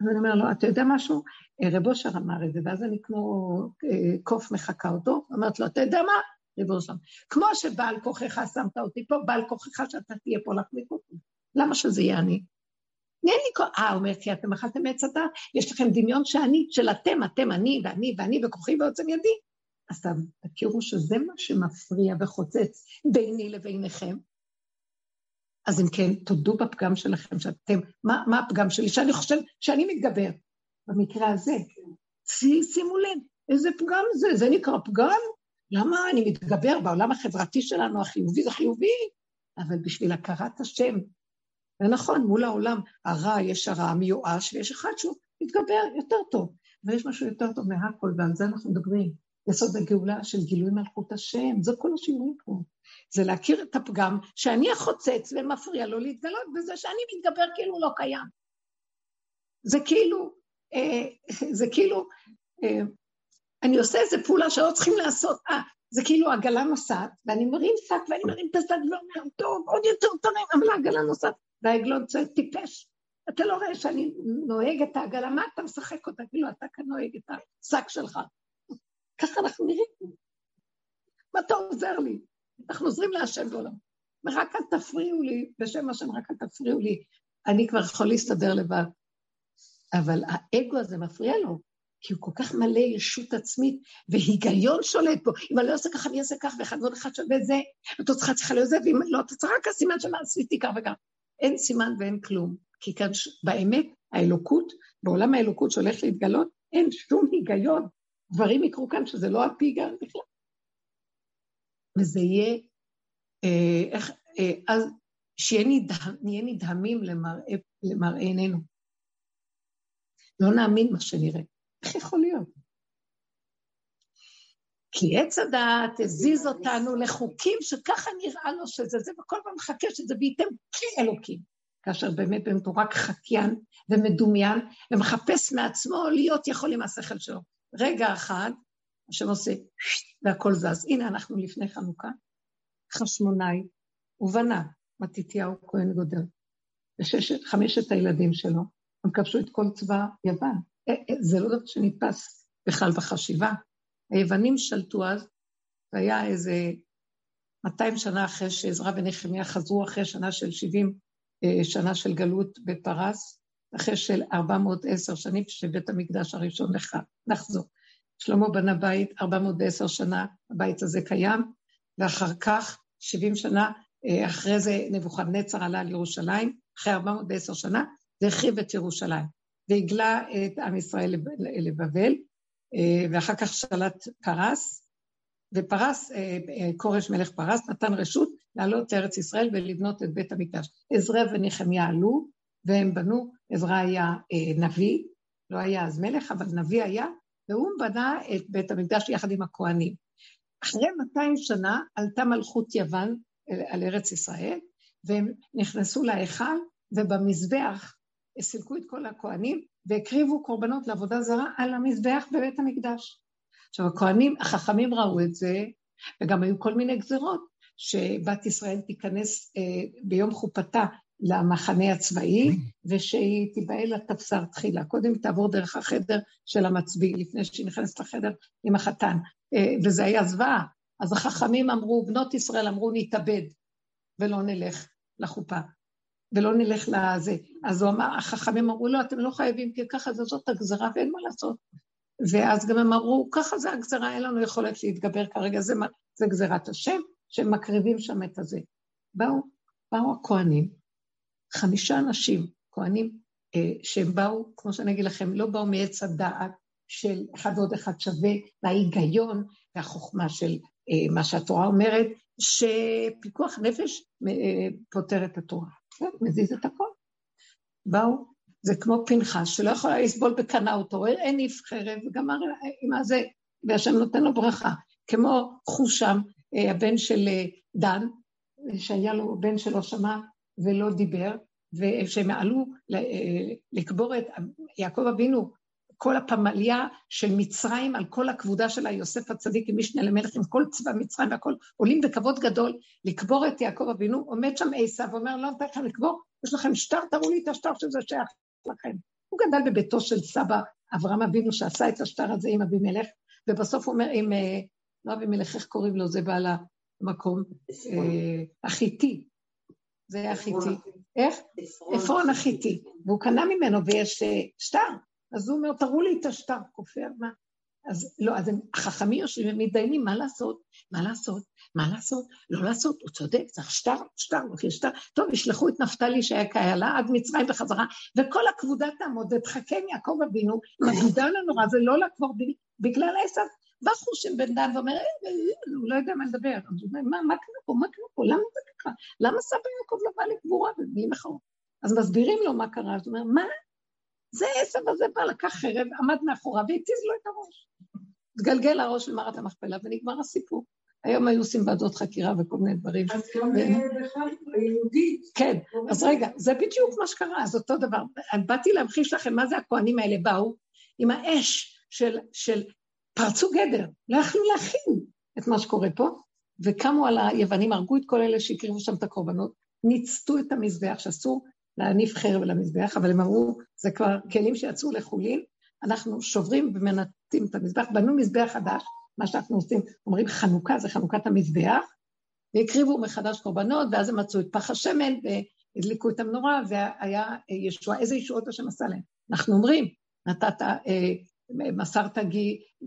ואני אומר לו, אתה יודע משהו? רב אושר אמר את זה, ואז אני כמו אה, קוף מחקה אותו, אומרת לו, אתה יודע מה? רב אושר, כמו שבעל כוחך שמת אותי פה, בעל כוחך שאתה תהיה פה להחליף אותי. למה שזה יהיה אני? אין לי כוח, אה, אומר, כי אתם אכלתם עץ הדת, יש לכם דמיון שאני, של אתם, אתם, אני, ואני, ואני, וכוחי ועוצם ידי. אז תכירו שזה מה שמפריע וחוצץ ביני לביניכם. אז אם כן, תודו בפגם שלכם, שאתם, מה, מה הפגם שלי? שאני חושב שאני מתגבר. במקרה הזה, שימו לב, איזה פגם זה? זה נקרא פגם? למה אני מתגבר בעולם החברתי שלנו, החיובי זה חיובי? אבל בשביל הכרת השם, ונכון, מול העולם הרע יש הרע מיואש, ויש אחד שהוא מתגבר יותר טוב. ויש משהו יותר טוב מהכל, ועל זה אנחנו מדברים. יסוד הגאולה של גילוי מלכות השם, זה כל השיעורים פה. זה להכיר את הפגם שאני החוצץ ומפריע לו להתגלות בזה שאני מתגבר כאילו לא קיים. זה כאילו, אה, זה כאילו, אה, אני עושה איזה פעולה שלא צריכים לעשות. אה, זה כאילו עגלה נוסעת, ואני מרים שק ואני מרים את השק ואומר, טוב, עוד יותר תרים, אבל העגלה נוסעת. והעגלון צועק, טיפש. אתה לא רואה שאני נוהג את העגלה, מה אתה משחק אותה? כאילו, אתה כאן נוהג את השק שלך. ככה אנחנו נראים. מה אתה עוזר לי? אנחנו עוזרים להשם בעולם. ורק אל תפריעו לי, בשם השם רק אל תפריעו לי, אני כבר יכול להסתדר לבד. אבל האגו הזה מפריע לו, כי הוא כל כך מלא ישות עצמית, והיגיון שולט פה. אם אני לא אעשה ככה, אני אעשה ככה, ואחד ועוד אחד שווה זה, התוצאה צריכה להיות זה, ואם לא, התוצאה רק הסימן שמה עשיתי כך וכך. אין סימן ואין כלום, כי כאן באמת האלוקות, בעולם האלוקות שהולך להתגלות, אין שום היגיון. דברים יקרו כאן שזה לא על פי היגיון בכלל. וזה יהיה, אה, איך, אה, אז שנהיה נדהם, נדהמים למראה עינינו. לא נאמין מה שנראה. איך יכול להיות? כי עץ הדעת הזיז אותנו לחוקים שככה נראה לו שזה זה, וכל פעם מחכה שזה וייתם כאלוקים. כאשר באמת באמת הוא רק חקיין ומדומיין, ומחפש מעצמו להיות יכול עם השכל שלו. רגע אחד, השם עושה, והכל זז. הנה אנחנו לפני חנוכה, חשמונאי, ובנה, מתתיהו כהן גודל, וששת, חמשת הילדים שלו, הם כבשו את כל צבא יוון. אה, אה, זה לא דבר שנתפס בכלל בחשיבה. היוונים שלטו אז, והיה איזה 200 שנה אחרי שעזרא ונחמיה חזרו, אחרי שנה של 70 אה, שנה של גלות בפרס, אחרי של 410 שנים שבית המקדש הראשון נחזור. שלמה בנה בית, 410 שנה הבית הזה קיים, ואחר כך, 70 שנה, אה, אחרי זה נבוכדנצר עלה לירושלים, אחרי 410 שנה, והחריב את ירושלים, והגלה את עם ישראל לבבל, ואחר כך שלט פרס, ופרס, אה, אה, כורש מלך פרס, נתן רשות לעלות לארץ ישראל ולבנות את בית המקדש. עזרא ונחמיה עלו, והם בנו, עזרא היה נביא, לא היה אז מלך, אבל נביא היה, והוא בנה את בית המקדש יחד עם הכוהנים. אחרי 200 שנה עלתה מלכות יוון על ארץ ישראל, והם נכנסו להיכל, ובמזבח סילקו את כל הכוהנים, והקריבו קורבנות לעבודה זרה על המזבח בבית המקדש. עכשיו, הכהנים, החכמים ראו את זה, וגם היו כל מיני גזרות, שבת ישראל תיכנס אה, ביום חופתה למחנה הצבאי, ושהיא תיבהל לתפסר תחילה. קודם תעבור דרך החדר של המצביא, לפני שהיא נכנסת לחדר עם החתן. אה, וזה היה זוועה. אז החכמים אמרו, בנות ישראל אמרו, נתאבד ולא נלך לחופה. ולא נלך לזה. אז הוא אמר, החכמים אמרו לא, אתם לא חייבים, כי ככה זה זאת הגזרה ואין מה לעשות. ואז גם הם אמרו, ככה זה הגזרה, אין לנו יכולת להתגבר כרגע, זה, זה גזירת השם, שהם מקריבים שם את הזה. באו, באו הכוהנים, חמישה אנשים, כהנים, אה, שהם באו, כמו שאני אגיד לכם, לא באו מעץ הדעת של אחד ועוד אחד שווה, וההיגיון והחוכמה של אה, מה שהתורה אומרת, שפיקוח נפש אה, פותר את התורה. מזיז את הכל. באו, זה כמו פנחס, שלא יכולה לסבול בקנה אותו, אין איף חרב, וגמר עם זה, והשם נותן לו ברכה. כמו חושם, אה, הבן של אה, דן, שהיה לו בן שלא שמע ולא דיבר, ושהם עלו אה, לקבור את יעקב אבינו, כל הפמליה של מצרים על כל הכבודה שלה, יוסף הצדיק עם משנה למלך, עם כל צבא מצרים והכל, עולים בכבוד גדול לקבור את יעקב אבינו, עומד שם עשיו ואומר, לא נתן לכם לקבור, יש לכם שטר, תראו לי את השטר שזה שייך לכם. הוא גדל בביתו של סבא אברהם אבינו שעשה את השטר הזה עם אבימלך, ובסוף הוא אומר, עם, אה, לא אבימלך, איך קוראים לו? זה בעל המקום, אה, החיטי. זה היה חיטי. איך? עפרון החיטי. והוא קנה ממנו ויש אה, שטר. אז הוא אומר, תראו לי את השטר, כופר, מה? אז לא, אז הם, החכמים יושבים ומתדיינים, מה לעשות? מה לעשות? מה לעשות? לא לעשות, הוא צודק, צריך שטר, שטר, לוקחים שטר. טוב, ישלחו את נפתלי שהיה קהלה עד מצרים בחזרה, וכל הכבודה תעמוד ותחכם יעקב אבינו, עם הגידון הנורא, זה לא לקבור בגלל עשר. בא חושם בן דן ואומר, אה, אה, אה, הוא לא יודע מה לדבר. אז הוא אומר, מה קרה פה? מה קרה פה? למה זה ככה? למה סבא יעקב לבא לקבורה בלי מחאות? אז מסבירים לו מה קרה, אז הוא אומר, מה? זה עשב הזה בא, לקח חרב, עמד מאחוריו והתיז לו את הראש. התגלגל הראש של מערת המכפלה ונגמר הסיפור. היום היו עושים ועדות חקירה וכל מיני דברים. אז גם בכלל היהודית. כן, אז רגע, זה בדיוק מה שקרה, אז אותו דבר. באתי להמחיש לכם מה זה הכוהנים האלה באו עם האש של, של פרצו גדר, לא יכלו להכין את מה שקורה פה, וקמו על היוונים, הרגו את כל אלה שהקריבו שם את הקורבנות, ניצתו את המזבח, שאסור להניף חרב על המזבח, אבל הם אמרו, זה כבר כלים שיצאו לחולין, אנחנו שוברים ומנתים את המזבח, בנו מזבח חדש, מה שאנחנו עושים, אומרים חנוכה, זה חנוכת המזבח, והקריבו מחדש קורבנות, ואז הם מצאו את פח השמן, והדליקו את המנורה, והיה ישועה, איזה ישועות השם עשה להם? אנחנו אומרים, נתת, אה, מסרת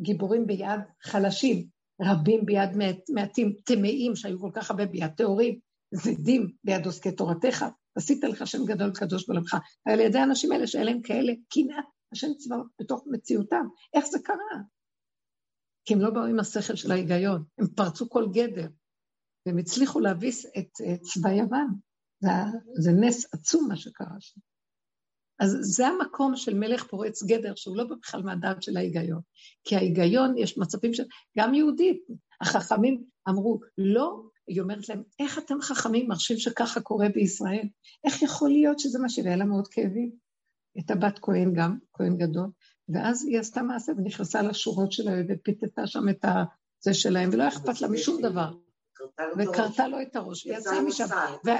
גיבורים ביד חלשים, רבים ביד מעטים, טמאים שהיו כל כך הרבה ביד טהורים, זדים ביד עוסקי תורתך, עשית לך שם גדול קדוש בעולמך. על ידי האנשים האלה שאין להם כאלה קנאה, השם צבאות בתוך מציאותם. איך זה קרה? כי הם לא באו עם השכל של ההיגיון, הם פרצו כל גדר, והם הצליחו להביס את, את צבא יוון. זה, זה נס עצום מה שקרה שם. אז זה המקום של מלך פורץ גדר, שהוא לא בכלל מהדעת של ההיגיון. כי ההיגיון, יש מצבים של... גם יהודית, החכמים אמרו, לא, היא אומרת להם, איך אתם חכמים מרשים שככה קורה בישראל? איך יכול להיות שזה מה שהיה לה מאוד כאבים? הייתה בת כהן גם, כהן גדול, ואז היא עשתה מעשה ונכנסה לשורות שלה ופיתתה שם את זה שלהם, ולא אכפת לה משום דבר. וקרתה לו את הראש, והיא יצאה משם.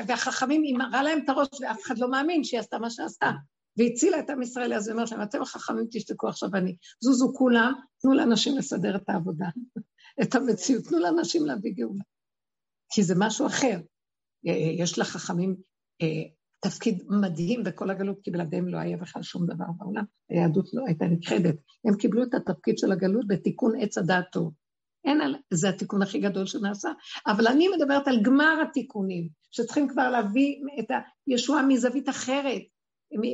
והחכמים, היא מראה להם את הראש, ואף אחד לא מאמין שהיא עשתה מה שעשתה. והצילה את עם ישראל, אז היא אומרת להם, אתם החכמים תשתקו עכשיו אני. זוזו כולם, תנו לאנשים לסדר את העבודה, את המציאות, תנו לאנשים להביא גאולה. כי זה משהו אחר. יש לחכמים אה, תפקיד מדהים בכל הגלות, כי בלעדיהם לא היה בכלל שום דבר בעולם. היהדות לא הייתה נכחדת. הם קיבלו את התפקיד של הגלות בתיקון עץ הדעת טוב. אין על... זה התיקון הכי גדול שנעשה. אבל אני מדברת על גמר התיקונים, שצריכים כבר להביא את הישועה מזווית אחרת,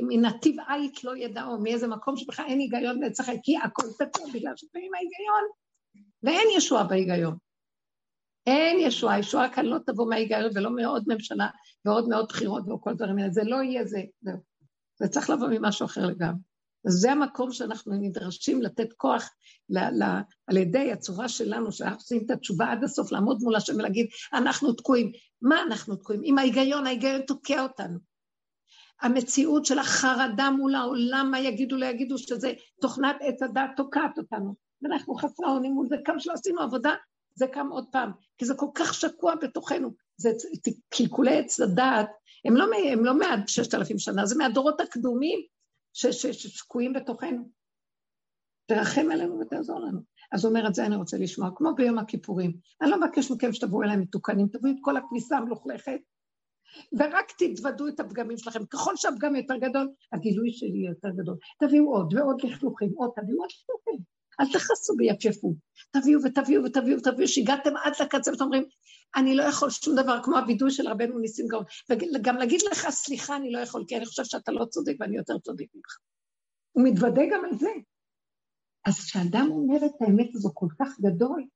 מנתיב עית לא ידעו, מאיזה מקום שבכלל אין היגיון לצחק, כי הכל תקוע בגלל שפעמים ההיגיון, ואין ישועה בהיגיון. אין ישועה, ישועה כאן לא תבוא מההיגיון ולא מעוד ממשלה ועוד מאות בחירות וכל דברים האלה, זה לא יהיה זה, זהו. זה צריך לבוא ממשהו אחר לגמרי. אז זה המקום שאנחנו נדרשים לתת כוח ל, ל, על ידי הצורה שלנו, שאנחנו עושים את התשובה עד הסוף, לעמוד מול השם ולהגיד, אנחנו תקועים. מה אנחנו תקועים? עם ההיגיון, ההיגיון תוקע אותנו. המציאות של החרדה מול העולם, מה יגידו, לא יגידו, שזה תוכנת עץ הדת תוקעת אותנו. ואנחנו חסרי אונים מול זה, כמה שלא עשינו עבודה, זה קם עוד פעם, כי זה כל כך שקוע בתוכנו. זה קלקולי עץ הדעת, הם לא, הם לא מעד ששת אלפים שנה, זה מהדורות הקדומים ששקועים בתוכנו. תרחם עלינו ותעזור לנו. אז הוא אומר, את זה אני רוצה לשמוע, כמו ביום הכיפורים. אני לא מבקש מכם שתבואו אליי מתוקנים, תביאו את כל הכניסה המלוכלכת, ורק תתוודו את הפגמים שלכם. ככל שהפגם יותר גדול, הגילוי שלי יותר גדול. תביאו עוד ועוד לכלוכים, עוד תביאו עוד לכלוכים. אל תכעסו ביפייפות. תביאו ותביאו ותביאו ותביאו, שהגעתם עד לקצה ואתם אומרים, אני לא יכול שום דבר, כמו הווידוי של רבנו ניסים גאון. וגם להגיד לך, סליחה, אני לא יכול, כי אני חושב שאתה לא צודק ואני יותר צודק ממך. הוא מתוודה גם על זה. אז כשאדם אומר את האמת הזו כל כך גדול,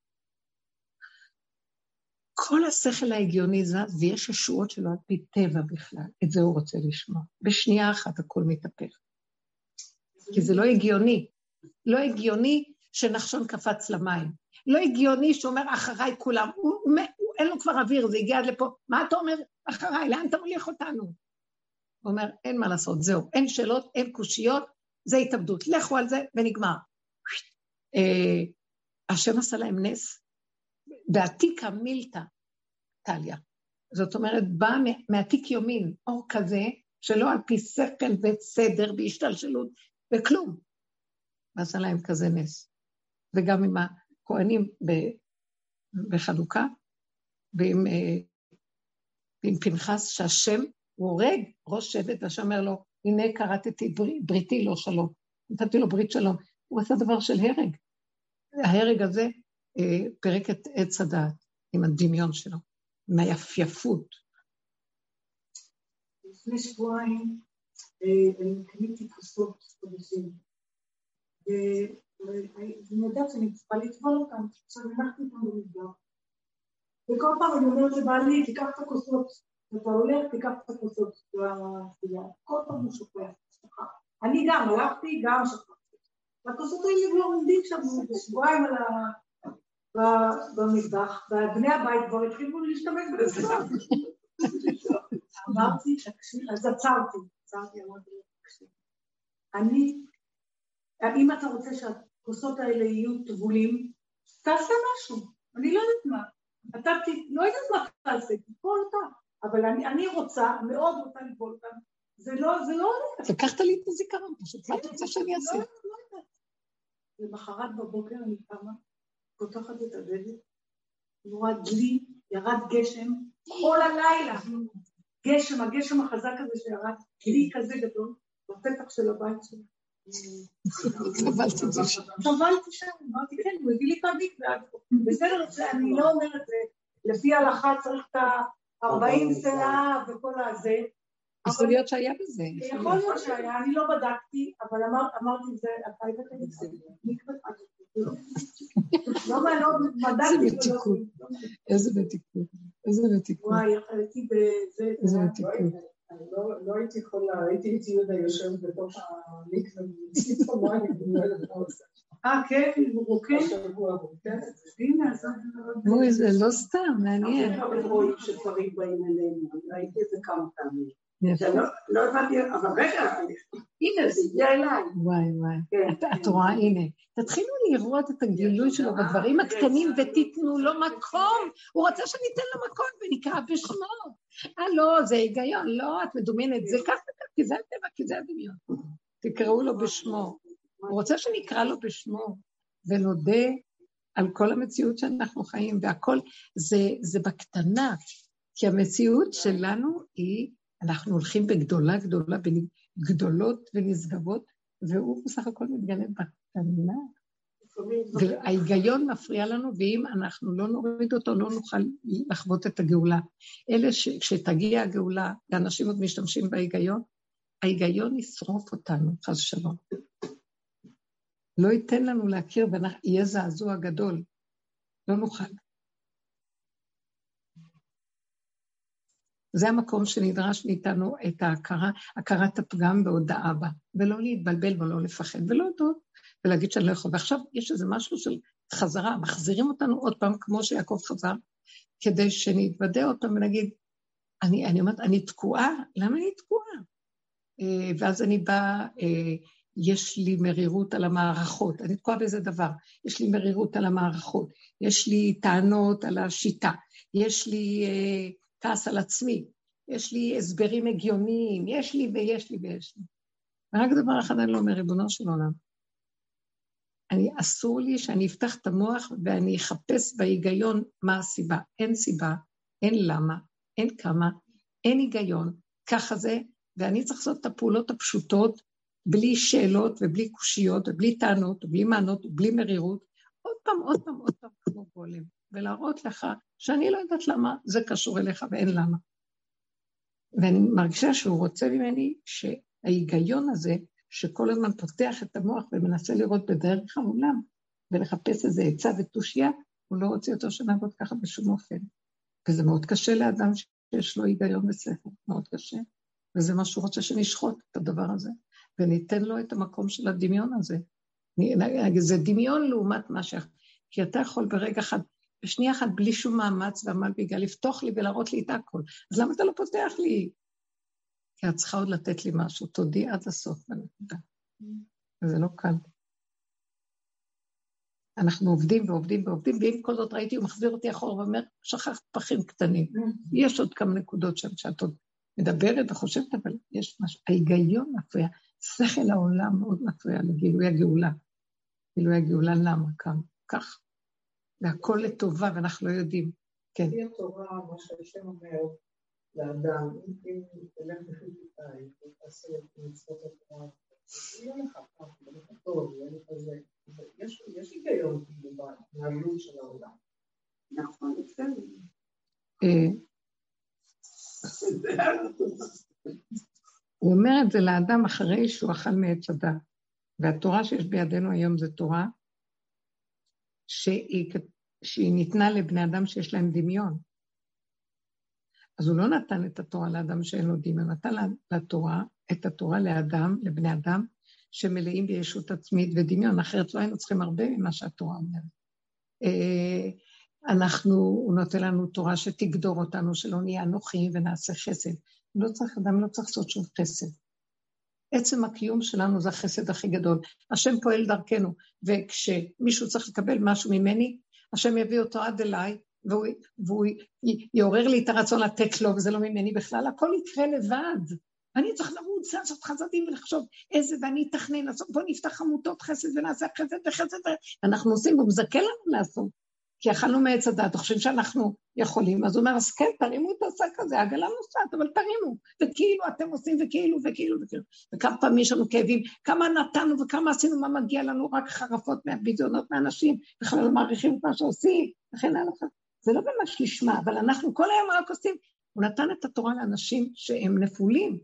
כל השכל ההגיוני זז, ויש ישועות שלא על פי טבע בכלל. את זה הוא רוצה לשמוע. בשנייה אחת הכל מתהפך. כי זה לא הגיוני. לא הגיוני שנחשון קפץ למים. לא הגיוני שאומר אחריי כולם. הוא, הוא, הוא, אין לו כבר אוויר, זה הגיע עד לפה. מה אתה אומר אחריי? לאן אתה מוליך אותנו? הוא אומר, אין מה לעשות, זהו. אין שאלות, אין קושיות, זה התאבדות. לכו על זה ונגמר. אה, השם עשה להם נס, בעתיקה מילתא, טליה. זאת אומרת, בא מעתיק יומין, אור כזה, שלא על פי שכל וסדר והשתלשלות וכלום. ועשה להם כזה נס. וגם עם הכוהנים בחנוכה, ועם, אה, ועם פנחס, שהשם הוא הורג ראש שבט, והשם אומר לו, הנה כרתתי בריתי לו שלום. נתתי לו ברית שלום. הוא עשה דבר של הרג. ההרג הזה אה, פירק את עץ הדעת עם הדמיון שלו, עם היפייפות. לפני שבועיים אה, קניתי כוסות חודשים, ואני יודעת שאני צריכה לטבול אותם, עכשיו הנחתי אותם במדבר. וכל פעם אני אומרת לבעלי, תיקח את הכוסות, אתה הולך, תיקח את הכוסות כל פעם הוא שוכח, אני גם הלכתי, גם שכחתי. והכוסות האלה לא עומדים שם שבועיים על ה... במטבח, ובני הבית כבר התחילו להשתמש בזה. אמרתי, תקשיב, אז עצרתי, עצרתי, אמרתי לו, תקשיב. אני, אם אתה רוצה שהכוסות האלה יהיו טבולים, תעשה משהו, אני לא יודעת מה. אתה לא יודעת מה תעשה, תטבול אותה, אבל אני, אני רוצה, מאוד רוצה לטבול אותם. זה לא, זה לא... לקחת לי את הזיכרון פשוט, מה אתה רוצה שאני לא אעשה? לא יודעת. למחרת בבוקר אני קמה, פותחת את הדלת, נורא דלי, ירד גשם, כל הלילה. גשם, הגשם החזק הזה שירד, דלי כזה גדול, בפתח של הבית שלי. טבלתי שם, אמרתי, כן, הוא הביא לי את המקווה. בסדר, אני לא אומרת, לפי ההלכה צריך את ה-40 סלע וכל הזה. יכול להיות שהיה בזה. יכול להיות שהיה, אני לא בדקתי, אבל אמרתי, זה, אתה הבאת לי את זה, מקווה לא איזה מתיקות, איזה מתיקות, איזה מתיקות. וואי, הייתי בזה... איזה מתיקות. לא, לא הייתי יכולה, הייתי איתי יהודה יושב בתוך המקווה, ופתאום מה אני אומרת מה עושה. אה, כן, הוא רוקד? הנה, אז... אוי, זה לא סתם, מעניין. שדברים באים אלינו, ראיתי את זה כמה פעמים. לא, לא הבנתי, אבל רגע, הנה, זה הגיע אליי. וואי וואי. כן. את רואה, הנה. תתחילו לראות את הגילוי שלו אה, בדברים כן, הקטנים ותיתנו לו מקום. הוא רוצה שניתן לו מקום ונקרא בשמו. אה, לא, זה היגיון. לא, את מדומיינת. זה כך וכך, כי זה הטבע, כי זה הדמיון. תקראו לו בשמו. הוא רוצה שנקרא לו בשמו, ונודה על כל המציאות שאנחנו חיים, והכל זה בקטנה. כי המציאות שלנו היא אנחנו הולכים בגדולה גדולה, גדולות ונשגבות, והוא בסך הכל מתגלה בקטנה. וההיגיון מפריע לנו, ואם אנחנו לא נוריד אותו, לא נוכל לחוות את הגאולה. אלה שכשתגיע הגאולה, ואנשים עוד משתמשים בהיגיון, ההיגיון ישרוף אותנו, חס ושלום. לא ייתן לנו להכיר, ויהיה זעזוע גדול. לא נוכל. זה המקום שנדרש מאיתנו את ההכרה, הכרת הפגם בהודעה בה, ולא להתבלבל ולא לפחד, ולא טוב, ולהגיד שאני לא יכול. ועכשיו יש איזה משהו של חזרה, מחזירים אותנו עוד פעם, כמו שיעקב חזר, כדי שנתוודה עוד פעם ונגיד, אני, אני אומרת, אני תקועה, למה אני תקועה? אה, ואז אני באה, אה, יש לי מרירות על המערכות, אני תקועה באיזה דבר, יש לי מרירות על המערכות, יש לי טענות על השיטה, יש לי... כעס על עצמי, יש לי הסברים הגיוניים, יש לי ויש לי ויש לי. ורק דבר אחד אני לא אומר, ריבונו של עולם, אני, אסור לי שאני אפתח את המוח ואני אחפש בהיגיון מה הסיבה. אין סיבה, אין למה, אין כמה, אין היגיון, ככה זה, ואני צריך לעשות את הפעולות הפשוטות, בלי שאלות ובלי קושיות ובלי טענות ובלי מענות ובלי מרירות, עוד פעם, עוד פעם, עוד פעם, כמו גולם. ולהראות לך שאני לא יודעת למה זה קשור אליך ואין למה. ואני מרגישה שהוא רוצה ממני שההיגיון הזה, שכל הזמן פותח את המוח ומנסה לראות בדרך העולם ולחפש איזה עצה ותושייה, הוא לא רוצה אותו שנעבוד ככה בשום אופן. וזה מאוד קשה לאדם שיש לו היגיון ושכל, מאוד קשה. וזה מה שהוא רוצה שנשחוט את הדבר הזה, וניתן לו את המקום של הדמיון הזה. זה דמיון לעומת מה ש... כי אתה יכול ברגע אחד, בשנייה אחת בלי שום מאמץ ועמל בגלל לפתוח לי ולהראות לי את הכל. אז למה אתה לא פותח לי? כי את צריכה עוד לתת לי משהו, תודי עד הסוף בנקודה. וזה לא קל. אנחנו עובדים ועובדים ועובדים, ועם כל זאת ראיתי, הוא מחזיר אותי אחורה ואומר, שכחת פחים קטנים. יש עוד כמה נקודות שם שאת עוד מדברת וחושבת, אבל יש משהו, ההיגיון מפריע, שכל העולם מאוד מפריע לגילוי הגאולה. גילוי הגאולה למה? כך. והכל לטובה, ואנחנו לא יודעים. כן. לפי התורה, מה שהשם אומר לאדם, אם תלך לפי פיתיים, ותעשה את מצוות התורה, יהיה לך כך, יהיה לך טוב, יהיה לך זה. יש היגיון כאילו בהתנהלות של העולם. נכון, בסדר. אה, הוא אומר את זה לאדם אחרי שהוא אכל מעץ הדת. והתורה שיש בידינו היום זו תורה שהיא, שהיא ניתנה לבני אדם שיש להם דמיון. אז הוא לא נתן את התורה לאדם שאין לו דמיון, נתן לתורה, את התורה לאדם, לבני אדם, שמלאים בישות עצמית ודמיון, אחרת לא היינו צריכים הרבה ממה שהתורה אומרת. אה, אנחנו, הוא נותן לנו תורה שתגדור אותנו, שלא נהיה אנוכיים ונעשה חסד. לא צריך, אדם לא צריך לעשות שום חסד. עצם הקיום שלנו זה החסד הכי גדול. השם פועל דרכנו, וכשמישהו צריך לקבל משהו ממני, השם יביא אותו עד אליי, והוא, והוא יעורר לי את הרצון לתת לו, וזה לא ממני בכלל, הכל יקרה לבד. אני צריך לרוץ, לעשות חסדים ולחשוב איזה, ואני אתכנן, לעשות, בוא נפתח עמותות חסד ונעשה חסד וחסד, אנחנו עושים, והוא מזכה לנו לעשות. כי אכלנו מעץ הדת, חושבים שאנחנו יכולים, אז הוא אומר, אז כן, תרימו את השק הזה, העגלה נוסעת, אבל תרימו, וכאילו אתם עושים, וכאילו, וכאילו, וכאילו. וכמה פעמים יש לנו כאבים, כמה נתנו וכמה עשינו, מה מגיע לנו, רק חרפות מהביזיונות מאנשים, בכלל לא מעריכים את מה שעושים, וכן הלאה. זה לא ממש לשמה, אבל אנחנו כל היום רק עושים, הוא נתן את התורה לאנשים שהם נפולים,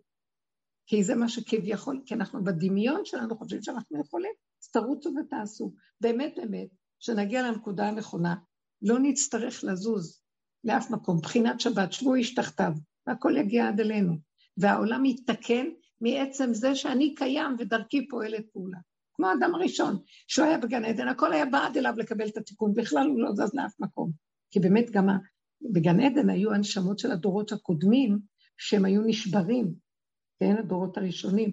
כי זה מה שכביכול, כי אנחנו בדמיון שלנו חושבים שאנחנו יכולים, אז תרוצו ותעשו. באמת באמת, שנגיע לנקודה הנכונה, לא נצטרך לזוז לאף מקום. בחינת שבת, שבו איש תחתיו, והכל יגיע עד אלינו. והעולם יתקן מעצם זה שאני קיים ודרכי פועלת פעולה. כמו האדם הראשון, שהוא היה בגן עדן, הכל היה בעד אליו לקבל את התיקון, בכלל הוא לא זז לאף מקום. כי באמת גם בגן עדן היו הנשמות של הדורות הקודמים, שהם היו נשברים, כן, הדורות הראשונים,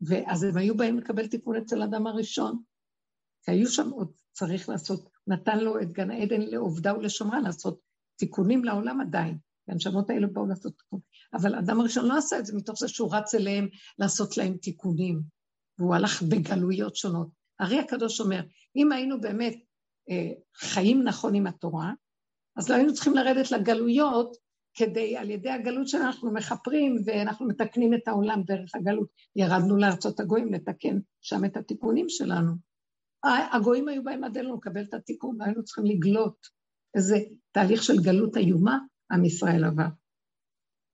ואז הם היו באים לקבל תיקון אצל האדם הראשון. כי היו שם עוד, צריך לעשות, נתן לו את גן עדן לעובדה ולשומרה, לעשות תיקונים לעולם עדיין. והנשמות האלה באו לעשות תיקון. אבל האדם הראשון לא עשה את זה מתוך זה שהוא רץ אליהם לעשות להם תיקונים, והוא הלך בגלויות שונות. הרי הקדוש אומר, אם היינו באמת אה, חיים נכון עם התורה, אז לא היינו צריכים לרדת לגלויות כדי, על ידי הגלות שאנחנו מכפרים ואנחנו מתקנים את העולם דרך הגלות. ירדנו לארצות הגויים לתקן שם את התיקונים שלנו. הגויים היו באים עד אלינו לקבל את התיקון, והיינו צריכים לגלות איזה תהליך של גלות איומה עם ישראל עבר.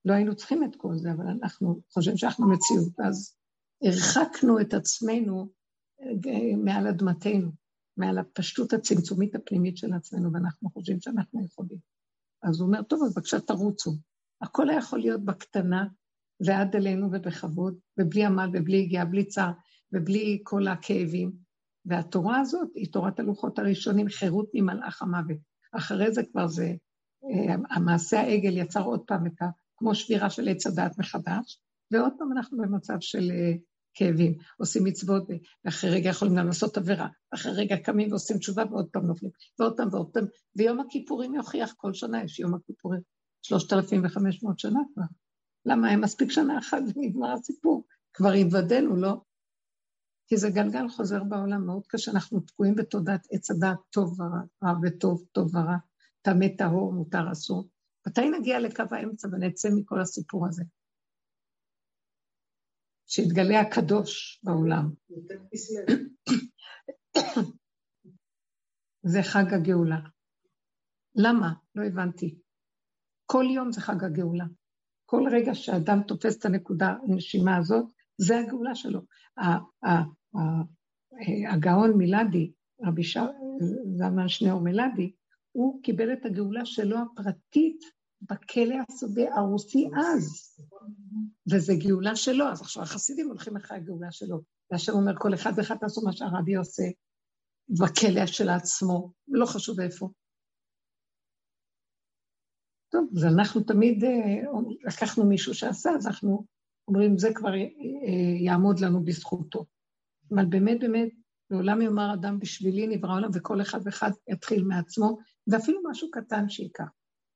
לא היינו צריכים את כל זה, אבל אנחנו חושבים שאנחנו מציאות, אז הרחקנו את עצמנו אה, מעל אדמתנו, מעל הפשטות הצמצומית הפנימית של עצמנו, ואנחנו חושבים שאנחנו יכולים. אז הוא אומר, טוב, אז בבקשה תרוצו. הכל היה יכול להיות בקטנה, ועד אלינו ובכבוד, ובלי עמל ובלי הגיעה, בלי צער, ובלי כל הכאבים. והתורה הזאת היא תורת הלוחות הראשונים, חירות ממלאך המוות. אחרי זה כבר זה, אה, המעשה העגל יצר עוד פעם את ה... כמו שבירה של עץ הדעת מחדש, ועוד פעם אנחנו במצב של אה, כאבים, עושים מצוות, ואחרי רגע יכולים גם לעשות עבירה, אחרי רגע קמים ועושים תשובה ועוד פעם נופלים, ועוד פעם ועוד פעם, ויום הכיפורים יוכיח, כל שנה יש יום הכיפורים, 3,500 שנה כבר. למה? מספיק שנה אחת ונגמר הסיפור. כבר התוודענו, לא? כי זה גלגל חוזר בעולם, מאוד קשה, אנחנו תקועים בתודעת עץ הדעת טוב ורע, רע וטוב, טוב ורע, טמא טהור, מותר אסור. מתי נגיע לקו האמצע ונצא מכל הסיפור הזה? שיתגלה הקדוש בעולם. זה חג הגאולה. למה? לא הבנתי. כל יום זה חג הגאולה. כל רגע שאדם תופס את הנקודה, הנשימה הזאת, זה הגאולה שלו. הגאון מילדי, רבי זלמן שניאור מילדי, הוא קיבל את הגאולה שלו הפרטית בכלא הסודי הרוסי אז, וזה גאולה שלו, אז עכשיו החסידים הולכים אחרי הגאולה שלו, והשם אומר כל אחד ואחד תעשו מה שהרבי עושה בכלא של עצמו, לא חשוב איפה. טוב, אז אנחנו תמיד אה, לקחנו מישהו שעשה, אז אנחנו אומרים, זה כבר אה, יעמוד לנו בזכותו. אבל באמת, באמת, לעולם יאמר אדם בשבילי נברא עולם, וכל אחד ואחד יתחיל מעצמו, ואפילו משהו קטן שייקח.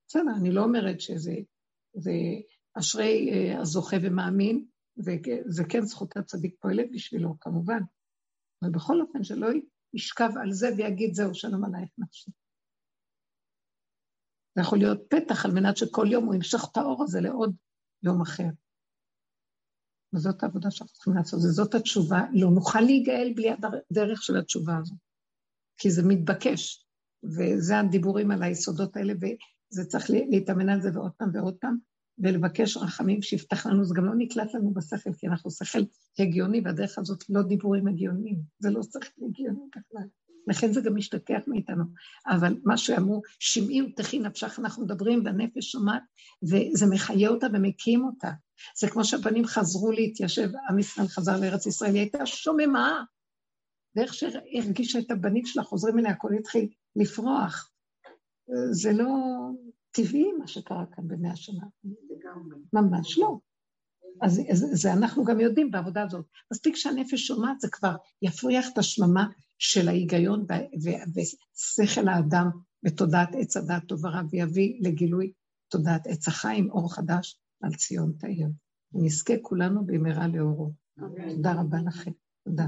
בסדר, אני לא אומרת שזה זה אשרי אה, הזוכה ומאמין, וזה כן זכות הצדיק פועלת בשבילו, כמובן. אבל בכל אופן, שלא ישכב על זה ויגיד, זהו, שלום עלייך נפשי. זה יכול להיות פתח על מנת שכל יום הוא ימשך את האור הזה לעוד יום אחר. וזאת העבודה שאנחנו צריכים לעשות, וזאת התשובה. לא נוכל להיגאל בלי הדרך של התשובה הזאת, כי זה מתבקש, וזה הדיבורים על היסודות האלה, וזה צריך להתאמן על זה ועוד פעם ועוד פעם, ולבקש רחמים שיפתח לנו, זה גם לא נקלט לנו בשכל, כי אנחנו שכל הגיוני, והדרך הזאת לא דיבורים הגיוניים, זה לא שכל הגיוני בכלל. לכן זה גם משתכח מאיתנו. אבל מה שאמרו, שמעי ותכי נפשך, אנחנו מדברים והנפש שומעת, וזה מחיה אותה ומקים אותה. זה כמו שהבנים חזרו להתיישב, עם ישראל חזר לארץ ישראל, היא הייתה שוממה. ואיך שהרגישה את הבנים שלה חוזרים אליה, הכל התחיל לפרוח. זה לא טבעי מה שקרה כאן במאה שנה. ממש לא. אז זה, אנחנו גם יודעים בעבודה הזאת. מספיק שהנפש שומעת, זה כבר יפריח את השממה של ההיגיון ושכל האדם בתודעת עץ הדעת טוב ורע, ויביא לגילוי תודעת עץ החיים, אור חדש על ציון תאיר. ונזכה כולנו במהרה לאורו. תודה רבה לכם. תודה.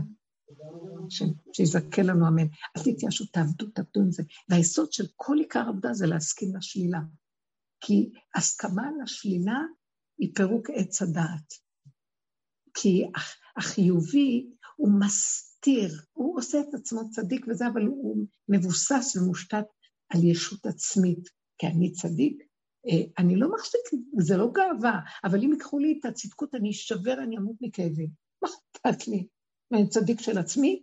שיזכה לנו אמן. אל תתייאשו, תעבדו, תעבדו עם זה. והיסוד של כל עיקר עבודה זה להסכים לשלילה. כי הסכמה לשלילה היא פירוק עץ הדעת. כי החיובי הוא מסתיר, הוא עושה את עצמו צדיק וזה, אבל הוא מבוסס ומושתת על ישות עצמית. כי אני צדיק, אני לא מחזיק, זה לא גאווה, אבל אם ייקחו לי את הצדקות, אני אשבר, אני אמות מכאבים. מה אכפת לי? אני צדיק של עצמי?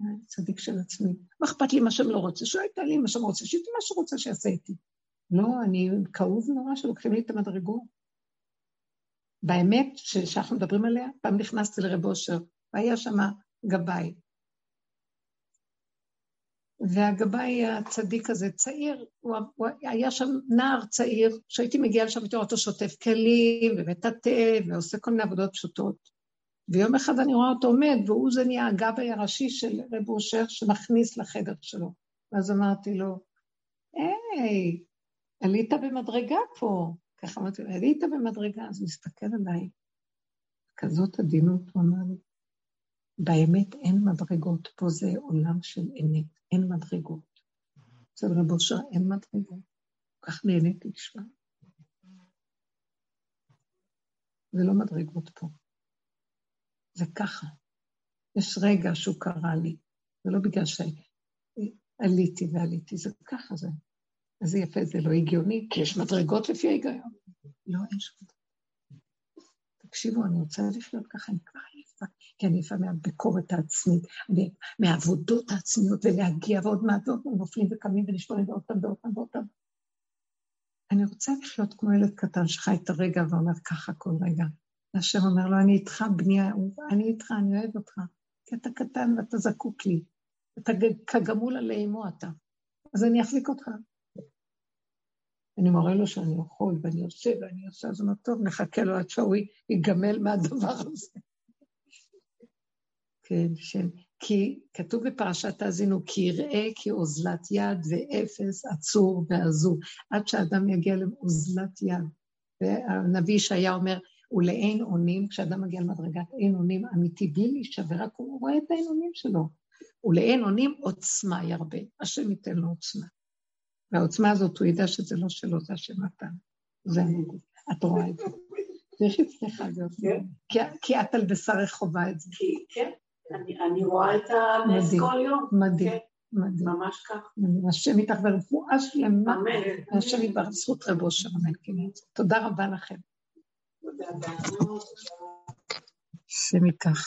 אני צדיק של עצמי. מה אכפת לי מה שהם לא רוצה? שהוא הייתה לי מה שהם רוצה, שייתן מה שרוצה שיעשה איתי. לא, אני כאוב נורא שלוקחים לי את המדרגות. באמת, שאנחנו מדברים עליה, פעם נכנסתי לרב אושר, והיה שם גבאי. והגבאי הצדיק הזה, צעיר, הוא, הוא היה שם נער צעיר, שהייתי מגיעה לשם, רואה אותו שוטף כלים ומטאטא ועושה כל מיני עבודות פשוטות. ויום אחד אני רואה אותו עומד, והוא זה נהיה הגבאי הראשי של רב אושר שמכניס לחדר שלו. ואז אמרתי לו, היי, עלית במדרגה פה. ככה אמרתי לו, עלית במדרגה, אז הוא מסתכל עליי. כזאת עדינות, הוא אמר לי, באמת אין מדרגות, פה זה עולם של אמת, אין מדרגות. אצל רב אושר אין מדרגות. כל כך נהניתי לשמוע. זה לא מדרגות פה. זה ככה. יש רגע שהוא קרא לי, זה לא בגלל שעליתי ועליתי, זה ככה זה. איזה יפה, זה לא הגיוני, כי יש מדרגות לפי ההיגיון. לא, אין שום תקשיבו, אני רוצה לחיות ככה, אני כבר כי אני עייפה מהביקורת העצמית, מהעבודות העצמיות, ולהגיע ועוד מעט ועוד נופלים וקמים ונשברים ועוד פעם ועוד פעם ועוד פעם. אני רוצה לחיות כמו ילד קטן שחי את הרגע ואומר ככה כל רגע. והשם אומר לו, אני איתך, בני האהוב, אני איתך, אני אוהב אותך, כי אתה קטן ואתה זקוק לי. אתה כגמול עלי אמו אתה. אז אני אחזיק אותך. אני מראה לו שאני יכול, ואני עושה, ואני עושה, אז הוא אומר, טוב, נחכה לו עד שהוא ייגמל מהדבר הזה. כן, שם. כי כתוב בפרשת האזינו, כי יראה כאוזלת יד ואפס עצור ועזוב, עד שאדם יגיע לאוזלת יד. והנביא ישעיה אומר, ולאין אונים, כשאדם מגיע למדרגת אין אונים אמיתי, בלי להישבר, רק הוא רואה את האין אונים שלו. ולאין אונים עוצמה ירבה, השם ייתן לו עוצמה. והעוצמה הזאת, הוא ידע שזה לא שלו, זה השם נתן. זה המוגות. את רואה את זה. איך אצלך להיות? כי את על בשרך חווה את זה. כן, אני רואה את הנס כל יום. מדהים. כן. מדהים. ממש כך. השם איתך ורפואה שלמה. אמן. השם יתברך זכות רבו של אמן. תודה רבה לכם. השם איתך.